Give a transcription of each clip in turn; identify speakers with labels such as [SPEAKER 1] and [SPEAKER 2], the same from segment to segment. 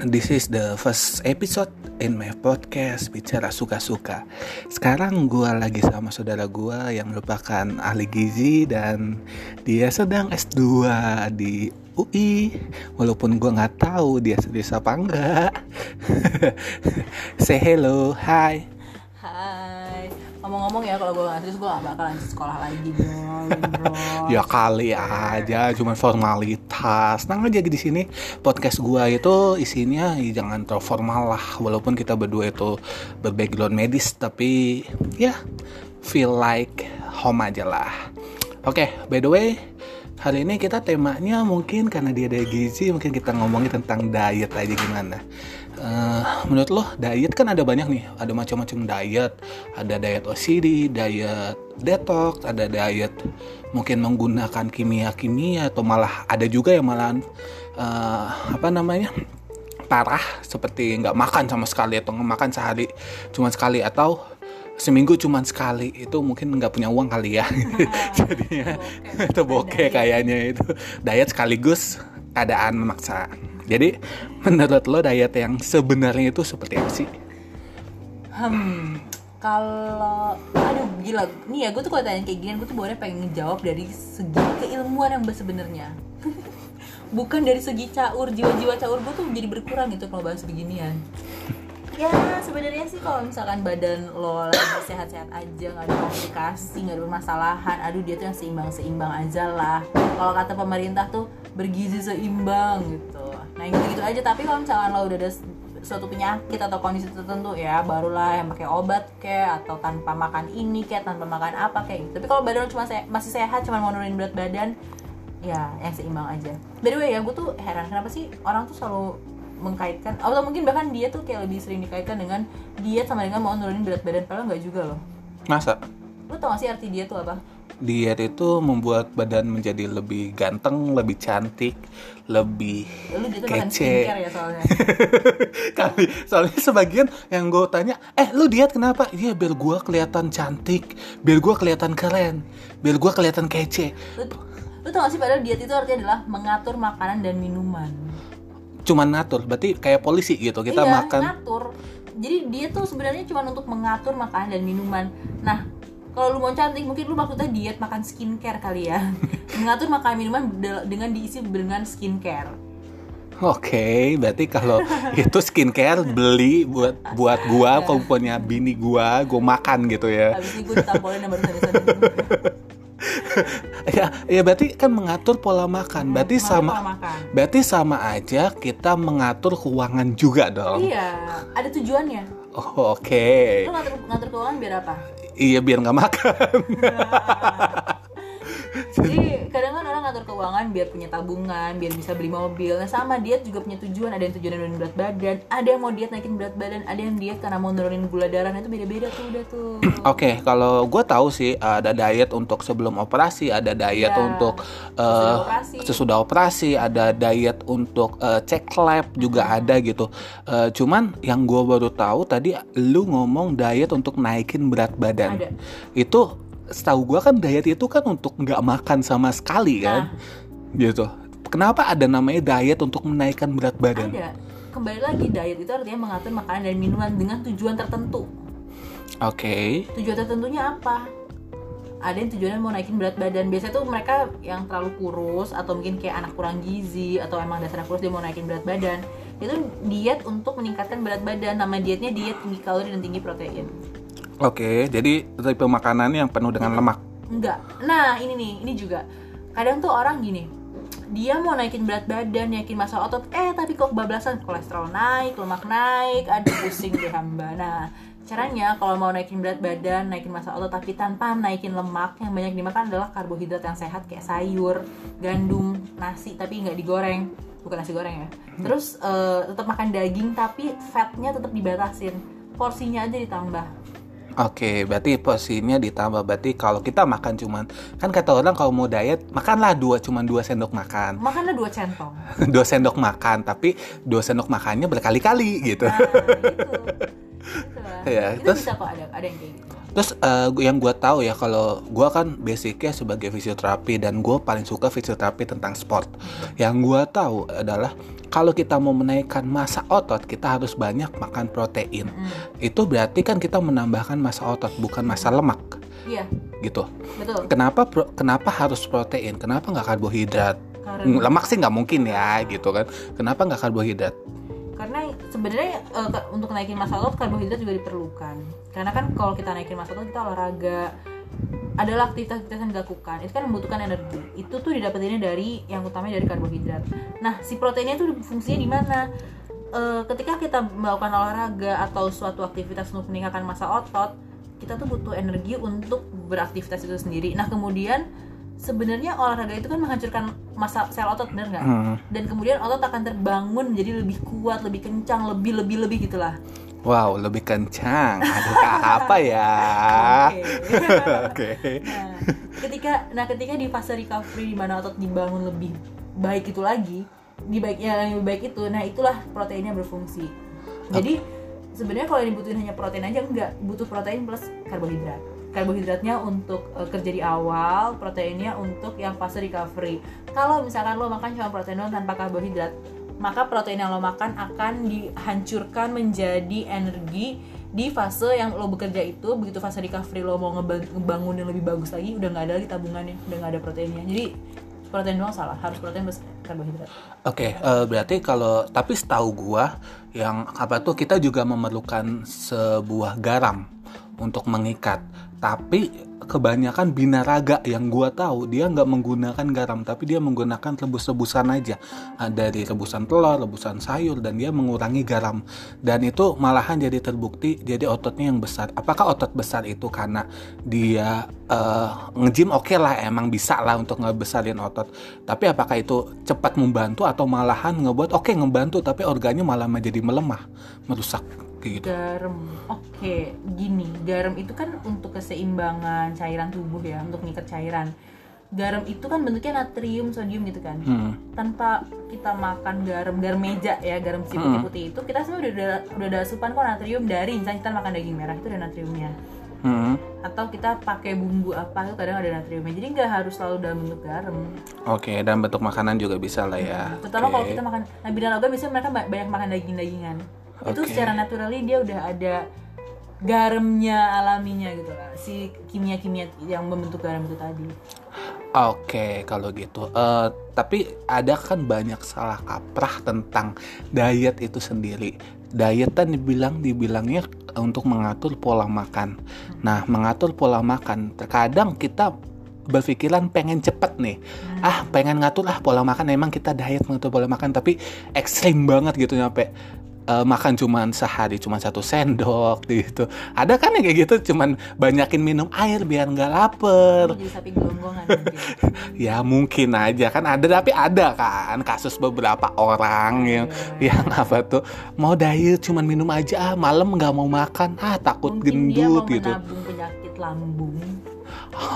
[SPEAKER 1] This is the first episode in my podcast Bicara Suka-Suka. Sekarang gue lagi sama saudara gue yang merupakan ahli gizi Dan dia sedang S2 di UI Walaupun gue gak tahu dia serius apa enggak. Say hello, hi
[SPEAKER 2] Ngomong-ngomong ya kalau gue gak serius gue gak bakal lanjut sekolah lagi bro.
[SPEAKER 1] Ya kali aja, cuman formalitas. Tenang aja di sini podcast gua itu isinya ya jangan terlalu formal lah. Walaupun kita berdua itu berbackground medis, tapi ya feel like home aja lah. Oke, by the way, hari ini kita temanya mungkin karena dia ada gizi, mungkin kita ngomongin tentang diet aja gimana. Uh, menurut lo diet kan ada banyak nih, ada macam-macam diet, ada diet OCD, diet detox, ada diet mungkin menggunakan kimia-kimia atau malah ada juga yang malah uh, apa namanya parah seperti nggak makan sama sekali atau nggak makan sehari cuma sekali atau seminggu cuma sekali. Itu mungkin nggak punya uang kali ya. Jadinya itu bokeh kayaknya itu. Diet sekaligus keadaan memaksa jadi menurut lo diet yang sebenarnya itu seperti apa sih?
[SPEAKER 2] Hmm, kalau aduh gila. Nih ya gue tuh kalau tanya kayak gini gue tuh boleh pengen ngejawab dari segi keilmuan yang sebenarnya. Bukan dari segi caur jiwa-jiwa caur gue tuh jadi berkurang gitu kalau bahas beginian ya sebenarnya sih kalau misalkan badan lo lagi sehat-sehat aja nggak ada komplikasi nggak ada permasalahan aduh dia tuh yang seimbang seimbang aja lah. Kalau kata pemerintah tuh bergizi seimbang gitu. Nah gitu gitu aja. Tapi kalau misalkan lo udah ada suatu penyakit atau kondisi tertentu ya barulah yang pakai obat kayak atau tanpa makan ini kayak tanpa makan apa kayak gitu. Tapi kalau badan lo cuma se masih sehat cuma mau nurunin berat badan ya yang seimbang aja. By the way ya gue tuh heran kenapa sih orang tuh selalu mengkaitkan atau mungkin bahkan dia tuh kayak lebih sering dikaitkan dengan diet sama dengan mau nurunin berat badan padahal nggak juga loh
[SPEAKER 1] masa
[SPEAKER 2] lu tau gak sih arti diet tuh apa
[SPEAKER 1] diet itu membuat badan menjadi lebih ganteng, lebih cantik, lebih
[SPEAKER 2] lu
[SPEAKER 1] kece.
[SPEAKER 2] ya soalnya
[SPEAKER 1] Kali, soalnya sebagian yang gue tanya, eh lu diet kenapa? Iya biar gue kelihatan cantik, biar gue kelihatan keren, biar gue kelihatan kece.
[SPEAKER 2] lu, lu tau gak sih padahal diet itu artinya adalah mengatur makanan dan minuman
[SPEAKER 1] Cuman ngatur, berarti kayak polisi gitu. Kita
[SPEAKER 2] iya,
[SPEAKER 1] makan.
[SPEAKER 2] ngatur. Jadi dia tuh sebenarnya cuma untuk mengatur makanan dan minuman. Nah kalau lu mau cantik mungkin lu maksudnya diet makan skincare kali ya. Mengatur makanan minuman de- dengan diisi dengan skincare.
[SPEAKER 1] Oke, berarti kalau itu skincare beli buat buat gua, kalau punya bini gua, gua makan gitu ya.
[SPEAKER 2] habis ini gue ditampolin sama barusan
[SPEAKER 1] ya, ya berarti kan mengatur pola makan. Berarti
[SPEAKER 2] Mengatur
[SPEAKER 1] sama
[SPEAKER 2] makan.
[SPEAKER 1] berarti sama aja kita mengatur keuangan juga dong.
[SPEAKER 2] iya ada tujuannya
[SPEAKER 1] Oh, Oke.
[SPEAKER 2] lu ngatur ngatur keuangan biar apa
[SPEAKER 1] Iya biar nggak makan.
[SPEAKER 2] jadi kadang kan orang ngatur keuangan biar punya tabungan biar bisa beli mobil nah sama diet juga punya tujuan ada yang tujuan nurunin berat badan ada yang mau diet naikin berat badan ada yang diet karena mau nurunin gula darah nah itu beda-beda tuh udah tuh
[SPEAKER 1] Oke, kalau gue tahu sih ada diet untuk sebelum operasi, ada diet
[SPEAKER 2] Ya,
[SPEAKER 1] untuk
[SPEAKER 2] sesudah
[SPEAKER 1] eh,
[SPEAKER 2] operasi.
[SPEAKER 1] sesudah operasi, ada diet untuk eh, cek lab juga ada gitu. Eh, cuman yang gue baru tahu tadi lu ngomong diet untuk naikin berat badan.
[SPEAKER 2] Ada.
[SPEAKER 1] Itu setahu gue kan diet itu kan untuk nggak makan sama sekali kan,
[SPEAKER 2] Nah.
[SPEAKER 1] gitu. Kenapa ada namanya diet untuk menaikkan berat badan?
[SPEAKER 2] ada kembali lagi diet itu artinya mengatur makanan dan minuman dengan tujuan tertentu
[SPEAKER 1] Oke.
[SPEAKER 2] tujuan tertentunya apa ada yang tujuannya mau naikin berat badan biasanya tuh mereka yang terlalu kurus atau mungkin kayak anak kurang gizi atau emang dasarnya kurus dia mau naikin berat badan itu diet untuk meningkatkan berat badan nama dietnya diet tinggi kalori dan tinggi protein
[SPEAKER 1] Oke, jadi tipe makanan yang penuh dengan lemak.
[SPEAKER 2] enggak. Nah ini nih ini juga. Kadang tuh orang gini dia mau naikin berat badan naikin massa otot. Eh tapi kok kebablasan? Kolesterol naik lemak naik aduh pusing deh hamba. Nah caranya kalau mau naikin berat badan naikin massa otot tapi tanpa naikin lemak yang banyak dimakan adalah karbohidrat yang sehat kayak sayur gandum nasi tapi nggak digoreng. Bukan nasi goreng ya. Terus eh, tetap makan daging tapi fatnya tetap dibatasin. Porsinya aja ditambah
[SPEAKER 1] Oke, berarti porsinya ditambah. Berarti kalau kita makan cuman kan kata orang kalau mau diet makanlah dua cuman dua sendok makan,
[SPEAKER 2] makanlah dua centong
[SPEAKER 1] dua sendok makan. Tapi dua sendok makannya berkali-kali gitu.
[SPEAKER 2] Nah, gitu. Gitu.
[SPEAKER 1] Iya,
[SPEAKER 2] itu
[SPEAKER 1] terus-
[SPEAKER 2] bisa kok ada ada yang kayak gitu
[SPEAKER 1] Terus gua- yang gue tahu ya kalau gue kan basicnya sebagai fisioterapi dan gue paling suka fisioterapi tentang sport. Yang gue tahu adalah kalau kita mau menaikkan massa otot kita harus banyak makan protein.
[SPEAKER 2] Mm.
[SPEAKER 1] Itu berarti kan kita menambahkan massa otot bukan massa lemak
[SPEAKER 2] iya
[SPEAKER 1] gitu.
[SPEAKER 2] betul
[SPEAKER 1] Kenapa pro- kenapa harus protein? Kenapa nggak karbohidrat?
[SPEAKER 2] karena
[SPEAKER 1] Lemak sih nggak mungkin ya gitu kan. Kenapa nggak karbohidrat?
[SPEAKER 2] Karena sebenarnya ke- untuk naikin massa otot karbohidrat juga diperlukan. Karena kan kalau kita naikin massa otot kita olahraga. Adalah aktivitas-aktivitas yang dilakukan. Itu kan membutuhkan energi. Itu tuh didapetinnya dari yang utamanya dari karbohidrat. Nah si proteinnya tuh fungsinya di mana? Eh, ketika kita melakukan olahraga atau suatu aktivitas untuk meningkatkan massa otot kita tuh butuh energi untuk beraktivitas itu sendiri. Nah kemudian sebenarnya olahraga itu kan menghancurkan massa sel otot bener nggak
[SPEAKER 1] Hmm.
[SPEAKER 2] dan kemudian otot akan terbangun menjadi lebih kuat, lebih kencang, lebih lebih lebih gitulah.
[SPEAKER 1] Wow, lebih kencang. Aduh, apa ya?
[SPEAKER 2] Oke.
[SPEAKER 1] Oke.
[SPEAKER 2] Nah, ketika nah ketika di fase recovery di mana otot dibangun lebih baik itu lagi, di baik yang lebih baik itu, nah itulah proteinnya berfungsi. Jadi sebenarnya kalau yang dibutuhin hanya protein aja enggak, butuh protein plus karbohidrat. Karbohidratnya untuk eh, kerja di awal, proteinnya untuk yang fase recovery. Kalau misalkan lo makan cuma protein doang tanpa karbohidrat, maka protein yang lo makan akan dihancurkan menjadi energi di fase yang lo bekerja itu begitu fase recovery lo mau ngeba- ngebangun yang lebih bagus lagi udah nggak ada lagi tabungannya udah nggak ada proteinnya jadi protein doang salah harus protein plus karbohidrat
[SPEAKER 1] Oke, eh, berarti kalau tapi setahu gua yang apa tuh kita juga memerlukan sebuah garam untuk mengikat. Tapi kebanyakan binaraga yang gua tahu dia nggak menggunakan garam, tapi dia menggunakan rebus-rebusan aja Ah, dari rebusan telur, rebusan sayur dan dia mengurangi garam. Dan itu malahan jadi terbukti jadi ototnya yang besar. Apakah otot besar itu karena dia eh, nge-gym oke lah emang bisa lah untuk ngebesarin otot. Tapi apakah itu cepat membantu atau malahan ngebuat oke ngebantu tapi organnya malah menjadi melemah, merusak kayak gitu.
[SPEAKER 2] garam oke gini garam itu kan untuk keseimbangan cairan tubuh ya untuk mengikat cairan garam itu kan bentuknya natrium sodium gitu kan
[SPEAKER 1] Hmm.
[SPEAKER 2] tanpa kita makan garam garam meja ya garam si
[SPEAKER 1] Hmm.
[SPEAKER 2] putih-putih itu kita sebenarnya udah ada- udah ada asupan kok natrium dari misalnya kita makan daging merah itu ada natriumnya
[SPEAKER 1] Hmm.
[SPEAKER 2] atau kita pakai bumbu apa itu kadang ada natriumnya jadi nggak harus selalu dalam bentuk garam
[SPEAKER 1] Oke, dan bentuk makanan juga bisa lah ya.
[SPEAKER 2] terutama kalau
[SPEAKER 1] Oke.
[SPEAKER 2] kita makan nah bidang logam biasanya mereka ba- banyak makan daging-dagingan itu
[SPEAKER 1] Oke.
[SPEAKER 2] secara naturally dia udah ada garamnya alaminya gitu lah si kimia-kimia yang membentuk garam itu tadi
[SPEAKER 1] Oke, kalau gitu. Eh, tapi ada kan banyak salah kaprah tentang diet itu sendiri. Diet kan dibilang dibilangnya untuk mengatur pola makan. Nah, mengatur pola makan, terkadang kita berpikiran pengen cepet nih. Ah, pengen ngatur ah pola makan. Emang kita diet mengatur pola makan, tapi ekstrim banget gitu nyampe eh, makan cuman sehari cuma satu sendok gitu. Ada kan yang kayak gitu cuman banyakin minum air biar nggak lapar.
[SPEAKER 2] jadi sapi gelonggongan.
[SPEAKER 1] Ya mungkin aja kan ada tapi ada kan kasus beberapa orang yang
[SPEAKER 2] Iya.
[SPEAKER 1] yang apa tuh mau diet cuman minum aja ah malam nggak mau makan ah takut
[SPEAKER 2] mungkin dia mau
[SPEAKER 1] gendut gitu.
[SPEAKER 2] penyakit lambung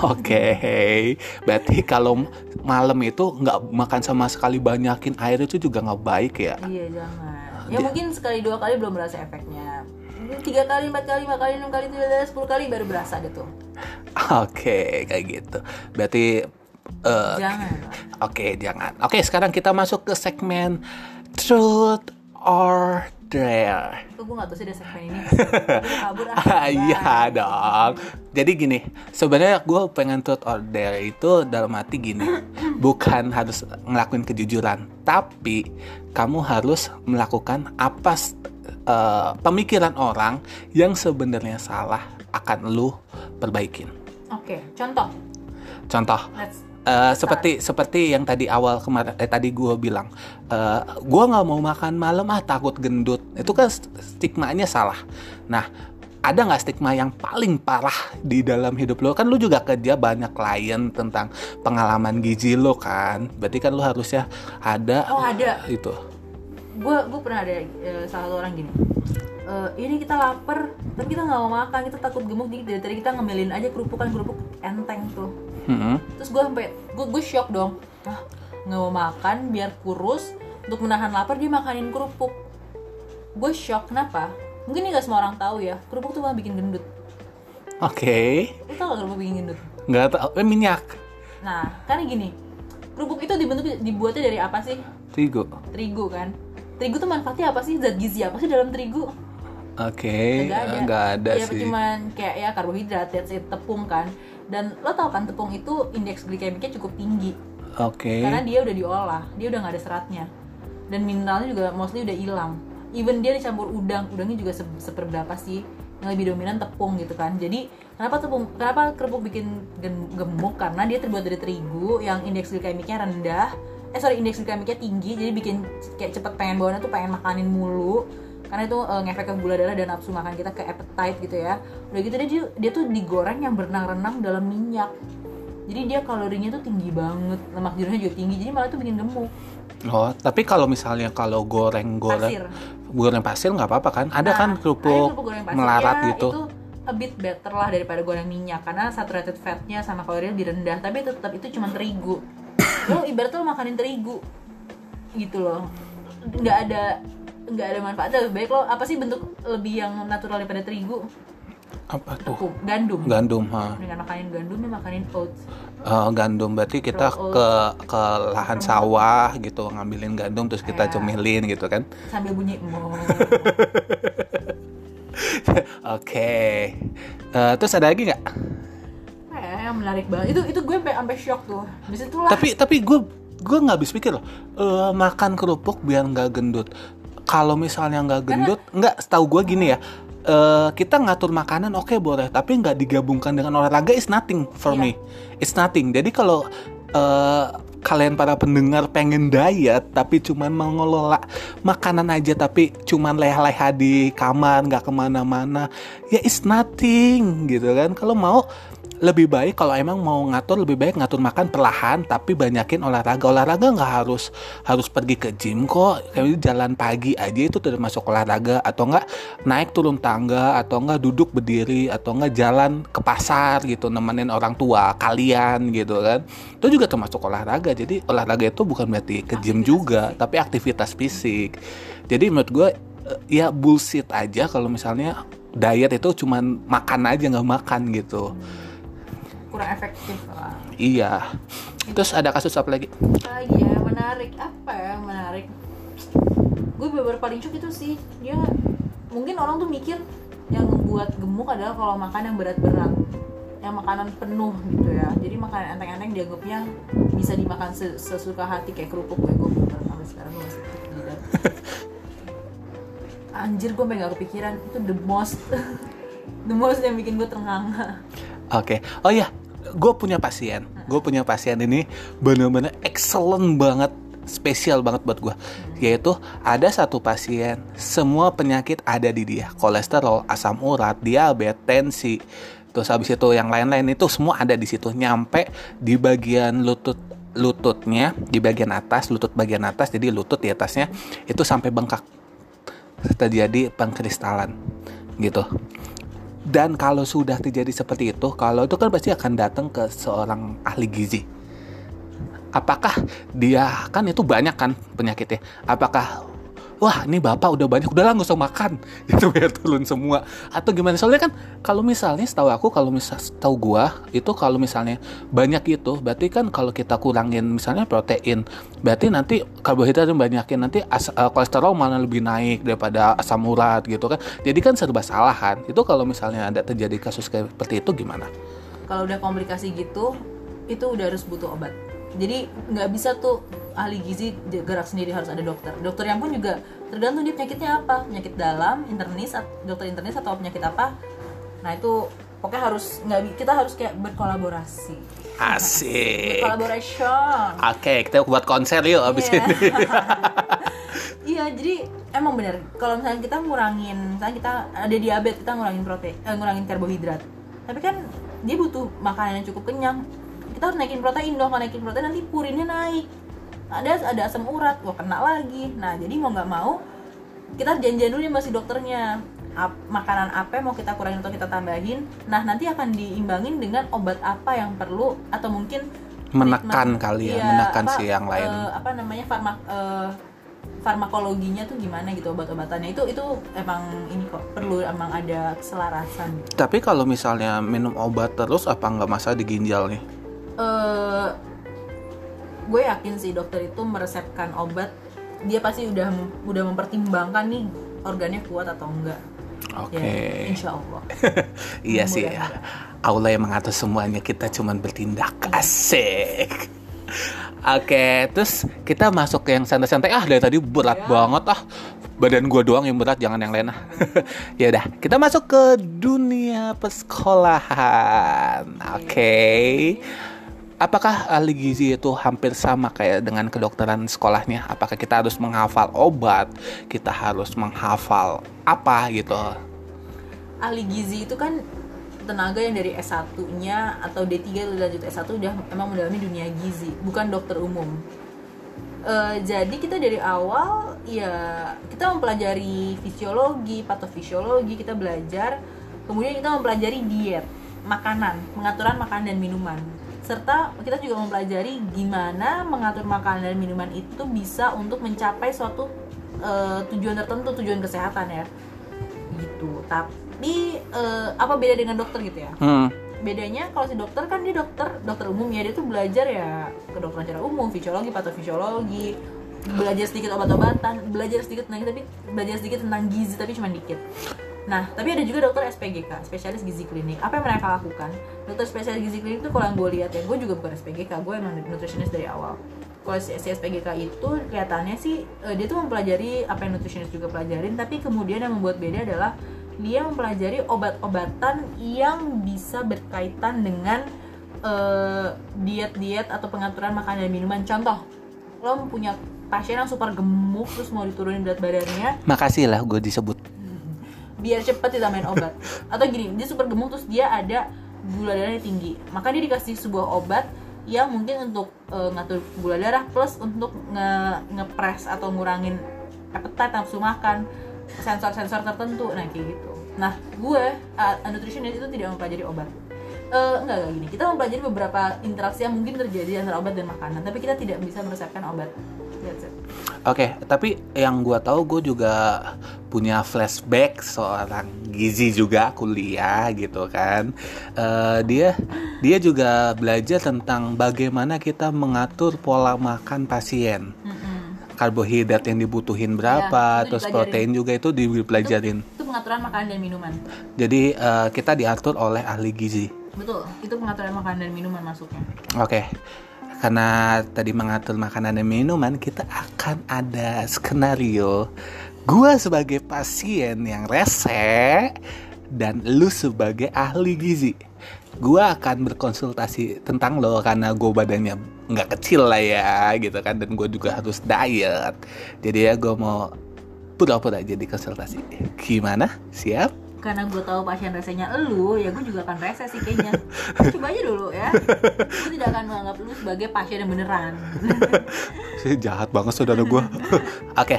[SPEAKER 1] Oke, berarti kalau malam itu nggak makan sama sekali banyakin air itu juga nggak baik ya?
[SPEAKER 2] iya jangan ya mungkin sekali dua kali belum berasa efeknya tiga kali empat kali lima kali enam kali tujuh kali sepuluh kali baru berasa gitu
[SPEAKER 1] Oke, kayak gitu. Berarti eh,
[SPEAKER 2] jangan
[SPEAKER 1] Oke, jangan. Oke, sekarang kita masuk ke segmen Truth or Dare.
[SPEAKER 2] Kok gue gak tahu sih ada segmen ini kabur ah
[SPEAKER 1] Ah, Iya dong. Jadi gini, sebenarnya gue pengen truth or dare itu dalam hati gini, bukan harus ngelakuin kejujuran, tapi kamu harus melakukan apa eh, pemikiran orang yang sebenarnya salah akan lu perbaikin.
[SPEAKER 2] Oke, contoh
[SPEAKER 1] Contoh,
[SPEAKER 2] Let's
[SPEAKER 1] Eh, seperti seperti yang tadi awal kemarin eh, tadi gue bilang eh gue nggak mau makan malam ah takut gendut. Itu kan st- stigmanya salah. Nah ada nggak stigma yang paling parah di dalam hidup lo? Kan lu juga kerja banyak klien tentang pengalaman gizi lo kan. Berarti kan lu harusnya ada
[SPEAKER 2] Oh ada.
[SPEAKER 1] itu
[SPEAKER 2] Gue gue pernah ada eh, salah satu orang gini "Eh, ini kita lapar tapi kita nggak mau makan kita takut gemuk jadi dari tadi kita ngemilin aja kerupukan kerupuk enteng tuh
[SPEAKER 1] Mm-mm.
[SPEAKER 2] terus gue sampai gue gue shock dong ah nggak mau makan biar kurus untuk menahan lapar dia makanin kerupuk gue shock kenapa mungkin ini gak semua orang tahu ya kerupuk tuh malah bikin gendut
[SPEAKER 1] Oke.
[SPEAKER 2] lu tau gak kerupuk bikin gendut
[SPEAKER 1] Nggak tahu. Eh minyak.
[SPEAKER 2] nah karena gini kerupuk itu dibentuk dibuatnya dari apa sih
[SPEAKER 1] Terigu.
[SPEAKER 2] terigu kan terigu tuh manfaatnya apa sih zat gizi apa sih dalam terigu
[SPEAKER 1] Oke.
[SPEAKER 2] Nggak ada.
[SPEAKER 1] Nggak ada
[SPEAKER 2] ya,
[SPEAKER 1] sih.
[SPEAKER 2] cuman kayak ya karbohidrat, that's it, tepung kan. Dan lo tau kan tepung itu indeks glikemiknya cukup tinggi
[SPEAKER 1] Oke.
[SPEAKER 2] karena dia udah diolah, dia udah nggak ada seratnya. Dan mineralnya juga mostly udah hilang. Even dia dicampur udang, udangnya juga se- seperberapa sih? Yang lebih dominan tepung gitu kan. Jadi kenapa tepung, kenapa kerupuk bikin gemuk? Karena dia terbuat dari terigu yang indeks glikemiknya rendah. Eh sorry, indeks glikemiknya tinggi, jadi bikin kayak cepet pengen bawahnya tuh pengen makanin mulu karena itu eh, ngefek ke gula darah dan nafsu makan kita ke appetite gitu ya udah gitu dia dia tuh digoreng yang berenang-renang dalam minyak jadi dia kalorinya tuh tinggi banget lemak jenuhnya juga tinggi jadi malah tuh bikin gemuk
[SPEAKER 1] Oh, tapi kalau misalnya kalau goreng-goreng
[SPEAKER 2] pasir
[SPEAKER 1] goreng pasir nggak apa-apa kan? Ada
[SPEAKER 2] Nah,
[SPEAKER 1] kan kerupuk
[SPEAKER 2] goreng pasir.
[SPEAKER 1] melarat
[SPEAKER 2] Ya,
[SPEAKER 1] gitu.
[SPEAKER 2] itu a bit better lah daripada goreng minyak karena saturated fatnya sama kalorinya lebih rendah tapi tetap itu cuma terigu lo ibaratnya lo makanin terigu gitu loh nggak ada nggak ada manfaatnya lebih baik lo apa sih bentuk lebih yang natural daripada terigu
[SPEAKER 1] Apa tuh?
[SPEAKER 2] gandum
[SPEAKER 1] Gandum, ha.
[SPEAKER 2] dengan makanin gandum ya makanin oats
[SPEAKER 1] Eh, gandum berarti kita
[SPEAKER 2] Raw
[SPEAKER 1] ke ke lahan sawah gitu ngambilin gandum terus kita
[SPEAKER 2] Iya.
[SPEAKER 1] cemilin gitu kan.
[SPEAKER 2] sambil bunyi mo
[SPEAKER 1] Oke. Eh, terus ada lagi nggak?
[SPEAKER 2] Yang menarik banget itu itu gue sampai shock tuh situlah
[SPEAKER 1] Tapi tapi gue gue nggak habis pikir loh. Eh, makan kerupuk biar nggak gendut. Kalau misalnya nggak gendut, nggak. Setahu gue gini ya. eh, kita ngatur makanan oke boleh, tapi nggak digabungkan dengan olahraga is nothing for
[SPEAKER 2] Iya.
[SPEAKER 1] me. It's nothing. Jadi kalau eh, kalian para pendengar pengen diet tapi cuman mengelola makanan aja tapi cuman leha-leha di kamar nggak ke mana-mana ya it's nothing gitu kan kalau mau lebih baik kalau emang mau ngatur lebih baik ngatur makan perlahan tapi banyakin olahraga. Olahraga nggak harus harus pergi ke gym kok. Kayak jalan pagi aja itu termasuk olahraga. Atau enggak naik turun tangga atau enggak duduk berdiri atau enggak jalan ke pasar gitu nemenin orang tua kalian gitu kan. Itu juga termasuk olahraga. Jadi olahraga itu bukan berarti ke gym juga tapi aktivitas fisik. Jadi menurut gue ya bullshit aja kalau misalnya diet itu cuman makan aja nggak makan gitu
[SPEAKER 2] kurang efektif lah
[SPEAKER 1] Iya. Terus ada kasus apa lagi?
[SPEAKER 2] lagi ya menarik. Apa ya yang menarik? Gue beberapa paling shock itu sih dia mungkin orang tuh mikir yang membuat gemuk adalah kalau makan yang berat-berat yang makanan penuh gitu ya. Jadi makanan enteng-enteng dianggapnya bisa dimakan se- sesuka hati kayak kerupuk. Gue gue belum pernah sampai sekarang gue masih tidak anjir gue sampai gak kepikiran. Itu the most the most yang bikin gue ternganga.
[SPEAKER 1] Oke. Oh iya, gue punya pasien. Gue punya pasien ini bener-bener excellent banget, spesial banget buat gue. Yaitu ada satu pasien, semua penyakit ada di dia. Kolesterol, asam urat, diabetes, tensi. Terus habis itu yang lain-lain itu semua ada di situ. Nyampe di bagian lutut lututnya, di bagian atas, lutut bagian atas, jadi lutut di atasnya itu sampai bengkak. Terjadi pengkristalan gitu. Dan kalau sudah terjadi seperti itu, kalau itu kan pasti akan datang ke seorang ahli gizi. Apakah dia kan itu banyak kan penyakitnya? Apakah wah ini bapak udah banyak, udah nggak usah makan, itu biar turun semua. Atau gimana? Soalnya kan kalau misalnya setahu aku, kalau misal setahu gua itu kalau misalnya banyak itu, berarti kan kalau kita kurangin misalnya protein, berarti nanti karbohidrat yang banyakin nanti as- eh, kolesterol malah lebih naik daripada asam urat gitu kan. Jadi kan serba salah kan. Itu kalau misalnya ada terjadi kasus seperti itu gimana?
[SPEAKER 2] kalau udah komplikasi gitu itu udah harus butuh obat jadi nggak bisa tuh ahli gizi gerak sendiri harus ada dokter. Dokternya pun juga tergantung dia penyakitnya apa. Penyakit dalam internis dokter internis atau penyakit apa. Nah itu pokoknya harus nggak kita harus kayak berkolaborasi.
[SPEAKER 1] Asik.
[SPEAKER 2] collaboration
[SPEAKER 1] Oke, kita buat konser yuk abis
[SPEAKER 2] Iya.
[SPEAKER 1] ini.
[SPEAKER 2] iya jadi emang bener. Kalau misalnya kita ngurangin misalnya kita ada diabetes kita ngurangin protein eh, ngurangin karbohidrat. Tapi kan dia butuh makanan yang cukup kenyang kita harus naikin protein dong kalau naikin protein nanti purinnya naik ada ada asam urat wah kena lagi nah jadi mau nggak mau kita janjian dulu nih masih dokternya Ap- makanan apa yang mau kita kurangin atau kita tambahin nah nanti akan diimbangin dengan obat apa yang perlu atau mungkin
[SPEAKER 1] Menekan
[SPEAKER 2] treatment.
[SPEAKER 1] kali ya,
[SPEAKER 2] Iya,
[SPEAKER 1] menekan
[SPEAKER 2] apa,
[SPEAKER 1] si yang lain.
[SPEAKER 2] eh, apa namanya farmak eh, farmakologinya tuh gimana gitu obat-obatannya itu itu emang ini kok perlu emang ada keselarasan.
[SPEAKER 1] Tapi kalau misalnya minum obat terus apa nggak masalah di ginjal nih?
[SPEAKER 2] Eh gue yakin sih dokter itu meresepkan obat dia pasti udah udah mempertimbangkan nih organnya kuat atau enggak
[SPEAKER 1] Oke.
[SPEAKER 2] ya, insya Allah
[SPEAKER 1] Iya sih ya. Allah yang mengatur semuanya, kita cuman bertindak. Asik. Oke, terus kita masuk ke yang santai-santai. Ah, dari tadi berat
[SPEAKER 2] Ya.
[SPEAKER 1] banget ah. Badan gua doang yang berat, jangan yang lain ah. ya udah, kita masuk ke dunia persekolahan. Oke. Apakah ahli gizi itu hampir sama kayak dengan kedokteran sekolahnya? Apakah kita harus menghafal obat? Kita harus menghafal apa gitu?
[SPEAKER 2] ahli gizi itu kan tenaga yang dari S1-nya atau D3 lanjut S1 udah emang mendalami dunia gizi, bukan dokter umum. Eh, jadi kita dari awal ya kita mempelajari fisiologi, patofisiologi, kita belajar, kemudian kita mempelajari diet, makanan, pengaturan makanan dan minuman. Serta kita juga mempelajari gimana mengatur makanan dan minuman itu bisa untuk mencapai suatu eh, tujuan tertentu, tujuan kesehatan ya. Gitu. Tapi eh, apa beda dengan dokter gitu ya?
[SPEAKER 1] Hmm.
[SPEAKER 2] bedanya kalau si dokter kan dia dokter dokter umum ya dia tuh belajar ya kedokteran secara umum fisiologi patofisiologi belajar sedikit obat-obatan belajar sedikit tentang tapi belajar sedikit tentang gizi tapi cuma dikit nah tapi ada juga dokter SPGK spesialis gizi klinik apa yang mereka lakukan dokter spesialis gizi klinik itu kalau yang gue lihat ya gue juga bukan SPGK gue emang nutritionist dari awal kalau si SPGK itu kelihatannya sih eh, dia tuh mempelajari apa yang nutritionist juga pelajarin tapi kemudian yang membuat beda adalah dia mempelajari obat-obatan yang bisa berkaitan dengan eh, diet-diet atau pengaturan makanan dan minuman. Contoh, lo punya pasien yang super gemuk terus mau diturunin berat badannya
[SPEAKER 1] Makasih lah gue disebut.
[SPEAKER 2] Biar cepet ditambahin obat. Atau gini, dia super gemuk terus dia ada gula darahnya tinggi. Maka dia dikasih sebuah obat yang mungkin untuk eh, ngatur gula darah plus untuk nge ngepres atau ngurangin appetite nafsu makan sensor-sensor tertentu. Nah kayak gitu. Nah gue uh, nutritionist itu tidak mempelajari obat. Eh, enggak enggak gini. Kita mempelajari beberapa interaksi yang mungkin terjadi antara obat dan makanan tapi kita tidak bisa meresepkan obat
[SPEAKER 1] Oke, tapi yang gue tahu gue juga punya flashback seorang gizi juga kuliah gitu kan. Eh, dia dia juga belajar tentang bagaimana kita mengatur pola makan pasien.
[SPEAKER 2] Mm-mm.
[SPEAKER 1] Karbohidrat yang dibutuhin berapa,
[SPEAKER 2] Ya, itu
[SPEAKER 1] terus
[SPEAKER 2] dipelajarin.
[SPEAKER 1] protein juga itu dipelajarin.
[SPEAKER 2] itu pengaturan makanan dan minuman
[SPEAKER 1] Jadi eh, kita diatur oleh ahli gizi.
[SPEAKER 2] betul itu pengaturan makanan dan minuman masuknya
[SPEAKER 1] Oke, karena tadi mengatur makanan dan minuman, kita akan ada skenario gua sebagai pasien yang rese dan lu sebagai ahli gizi. Gua akan berkonsultasi tentang lo karena gue badannya nggak kecil lah ya gitu kan dan gue juga harus diet. Jadi ya gue mau pura-pura jadi konsultasi. Gimana? Siap?
[SPEAKER 2] Karena gue tahu pasien resenya elu ya gue juga akan rese sih kayaknya. Coba aja dulu ya. Gue tidak akan menganggap lu sebagai pasien yang beneran.
[SPEAKER 1] Sih jahat banget saudara gue. Oke,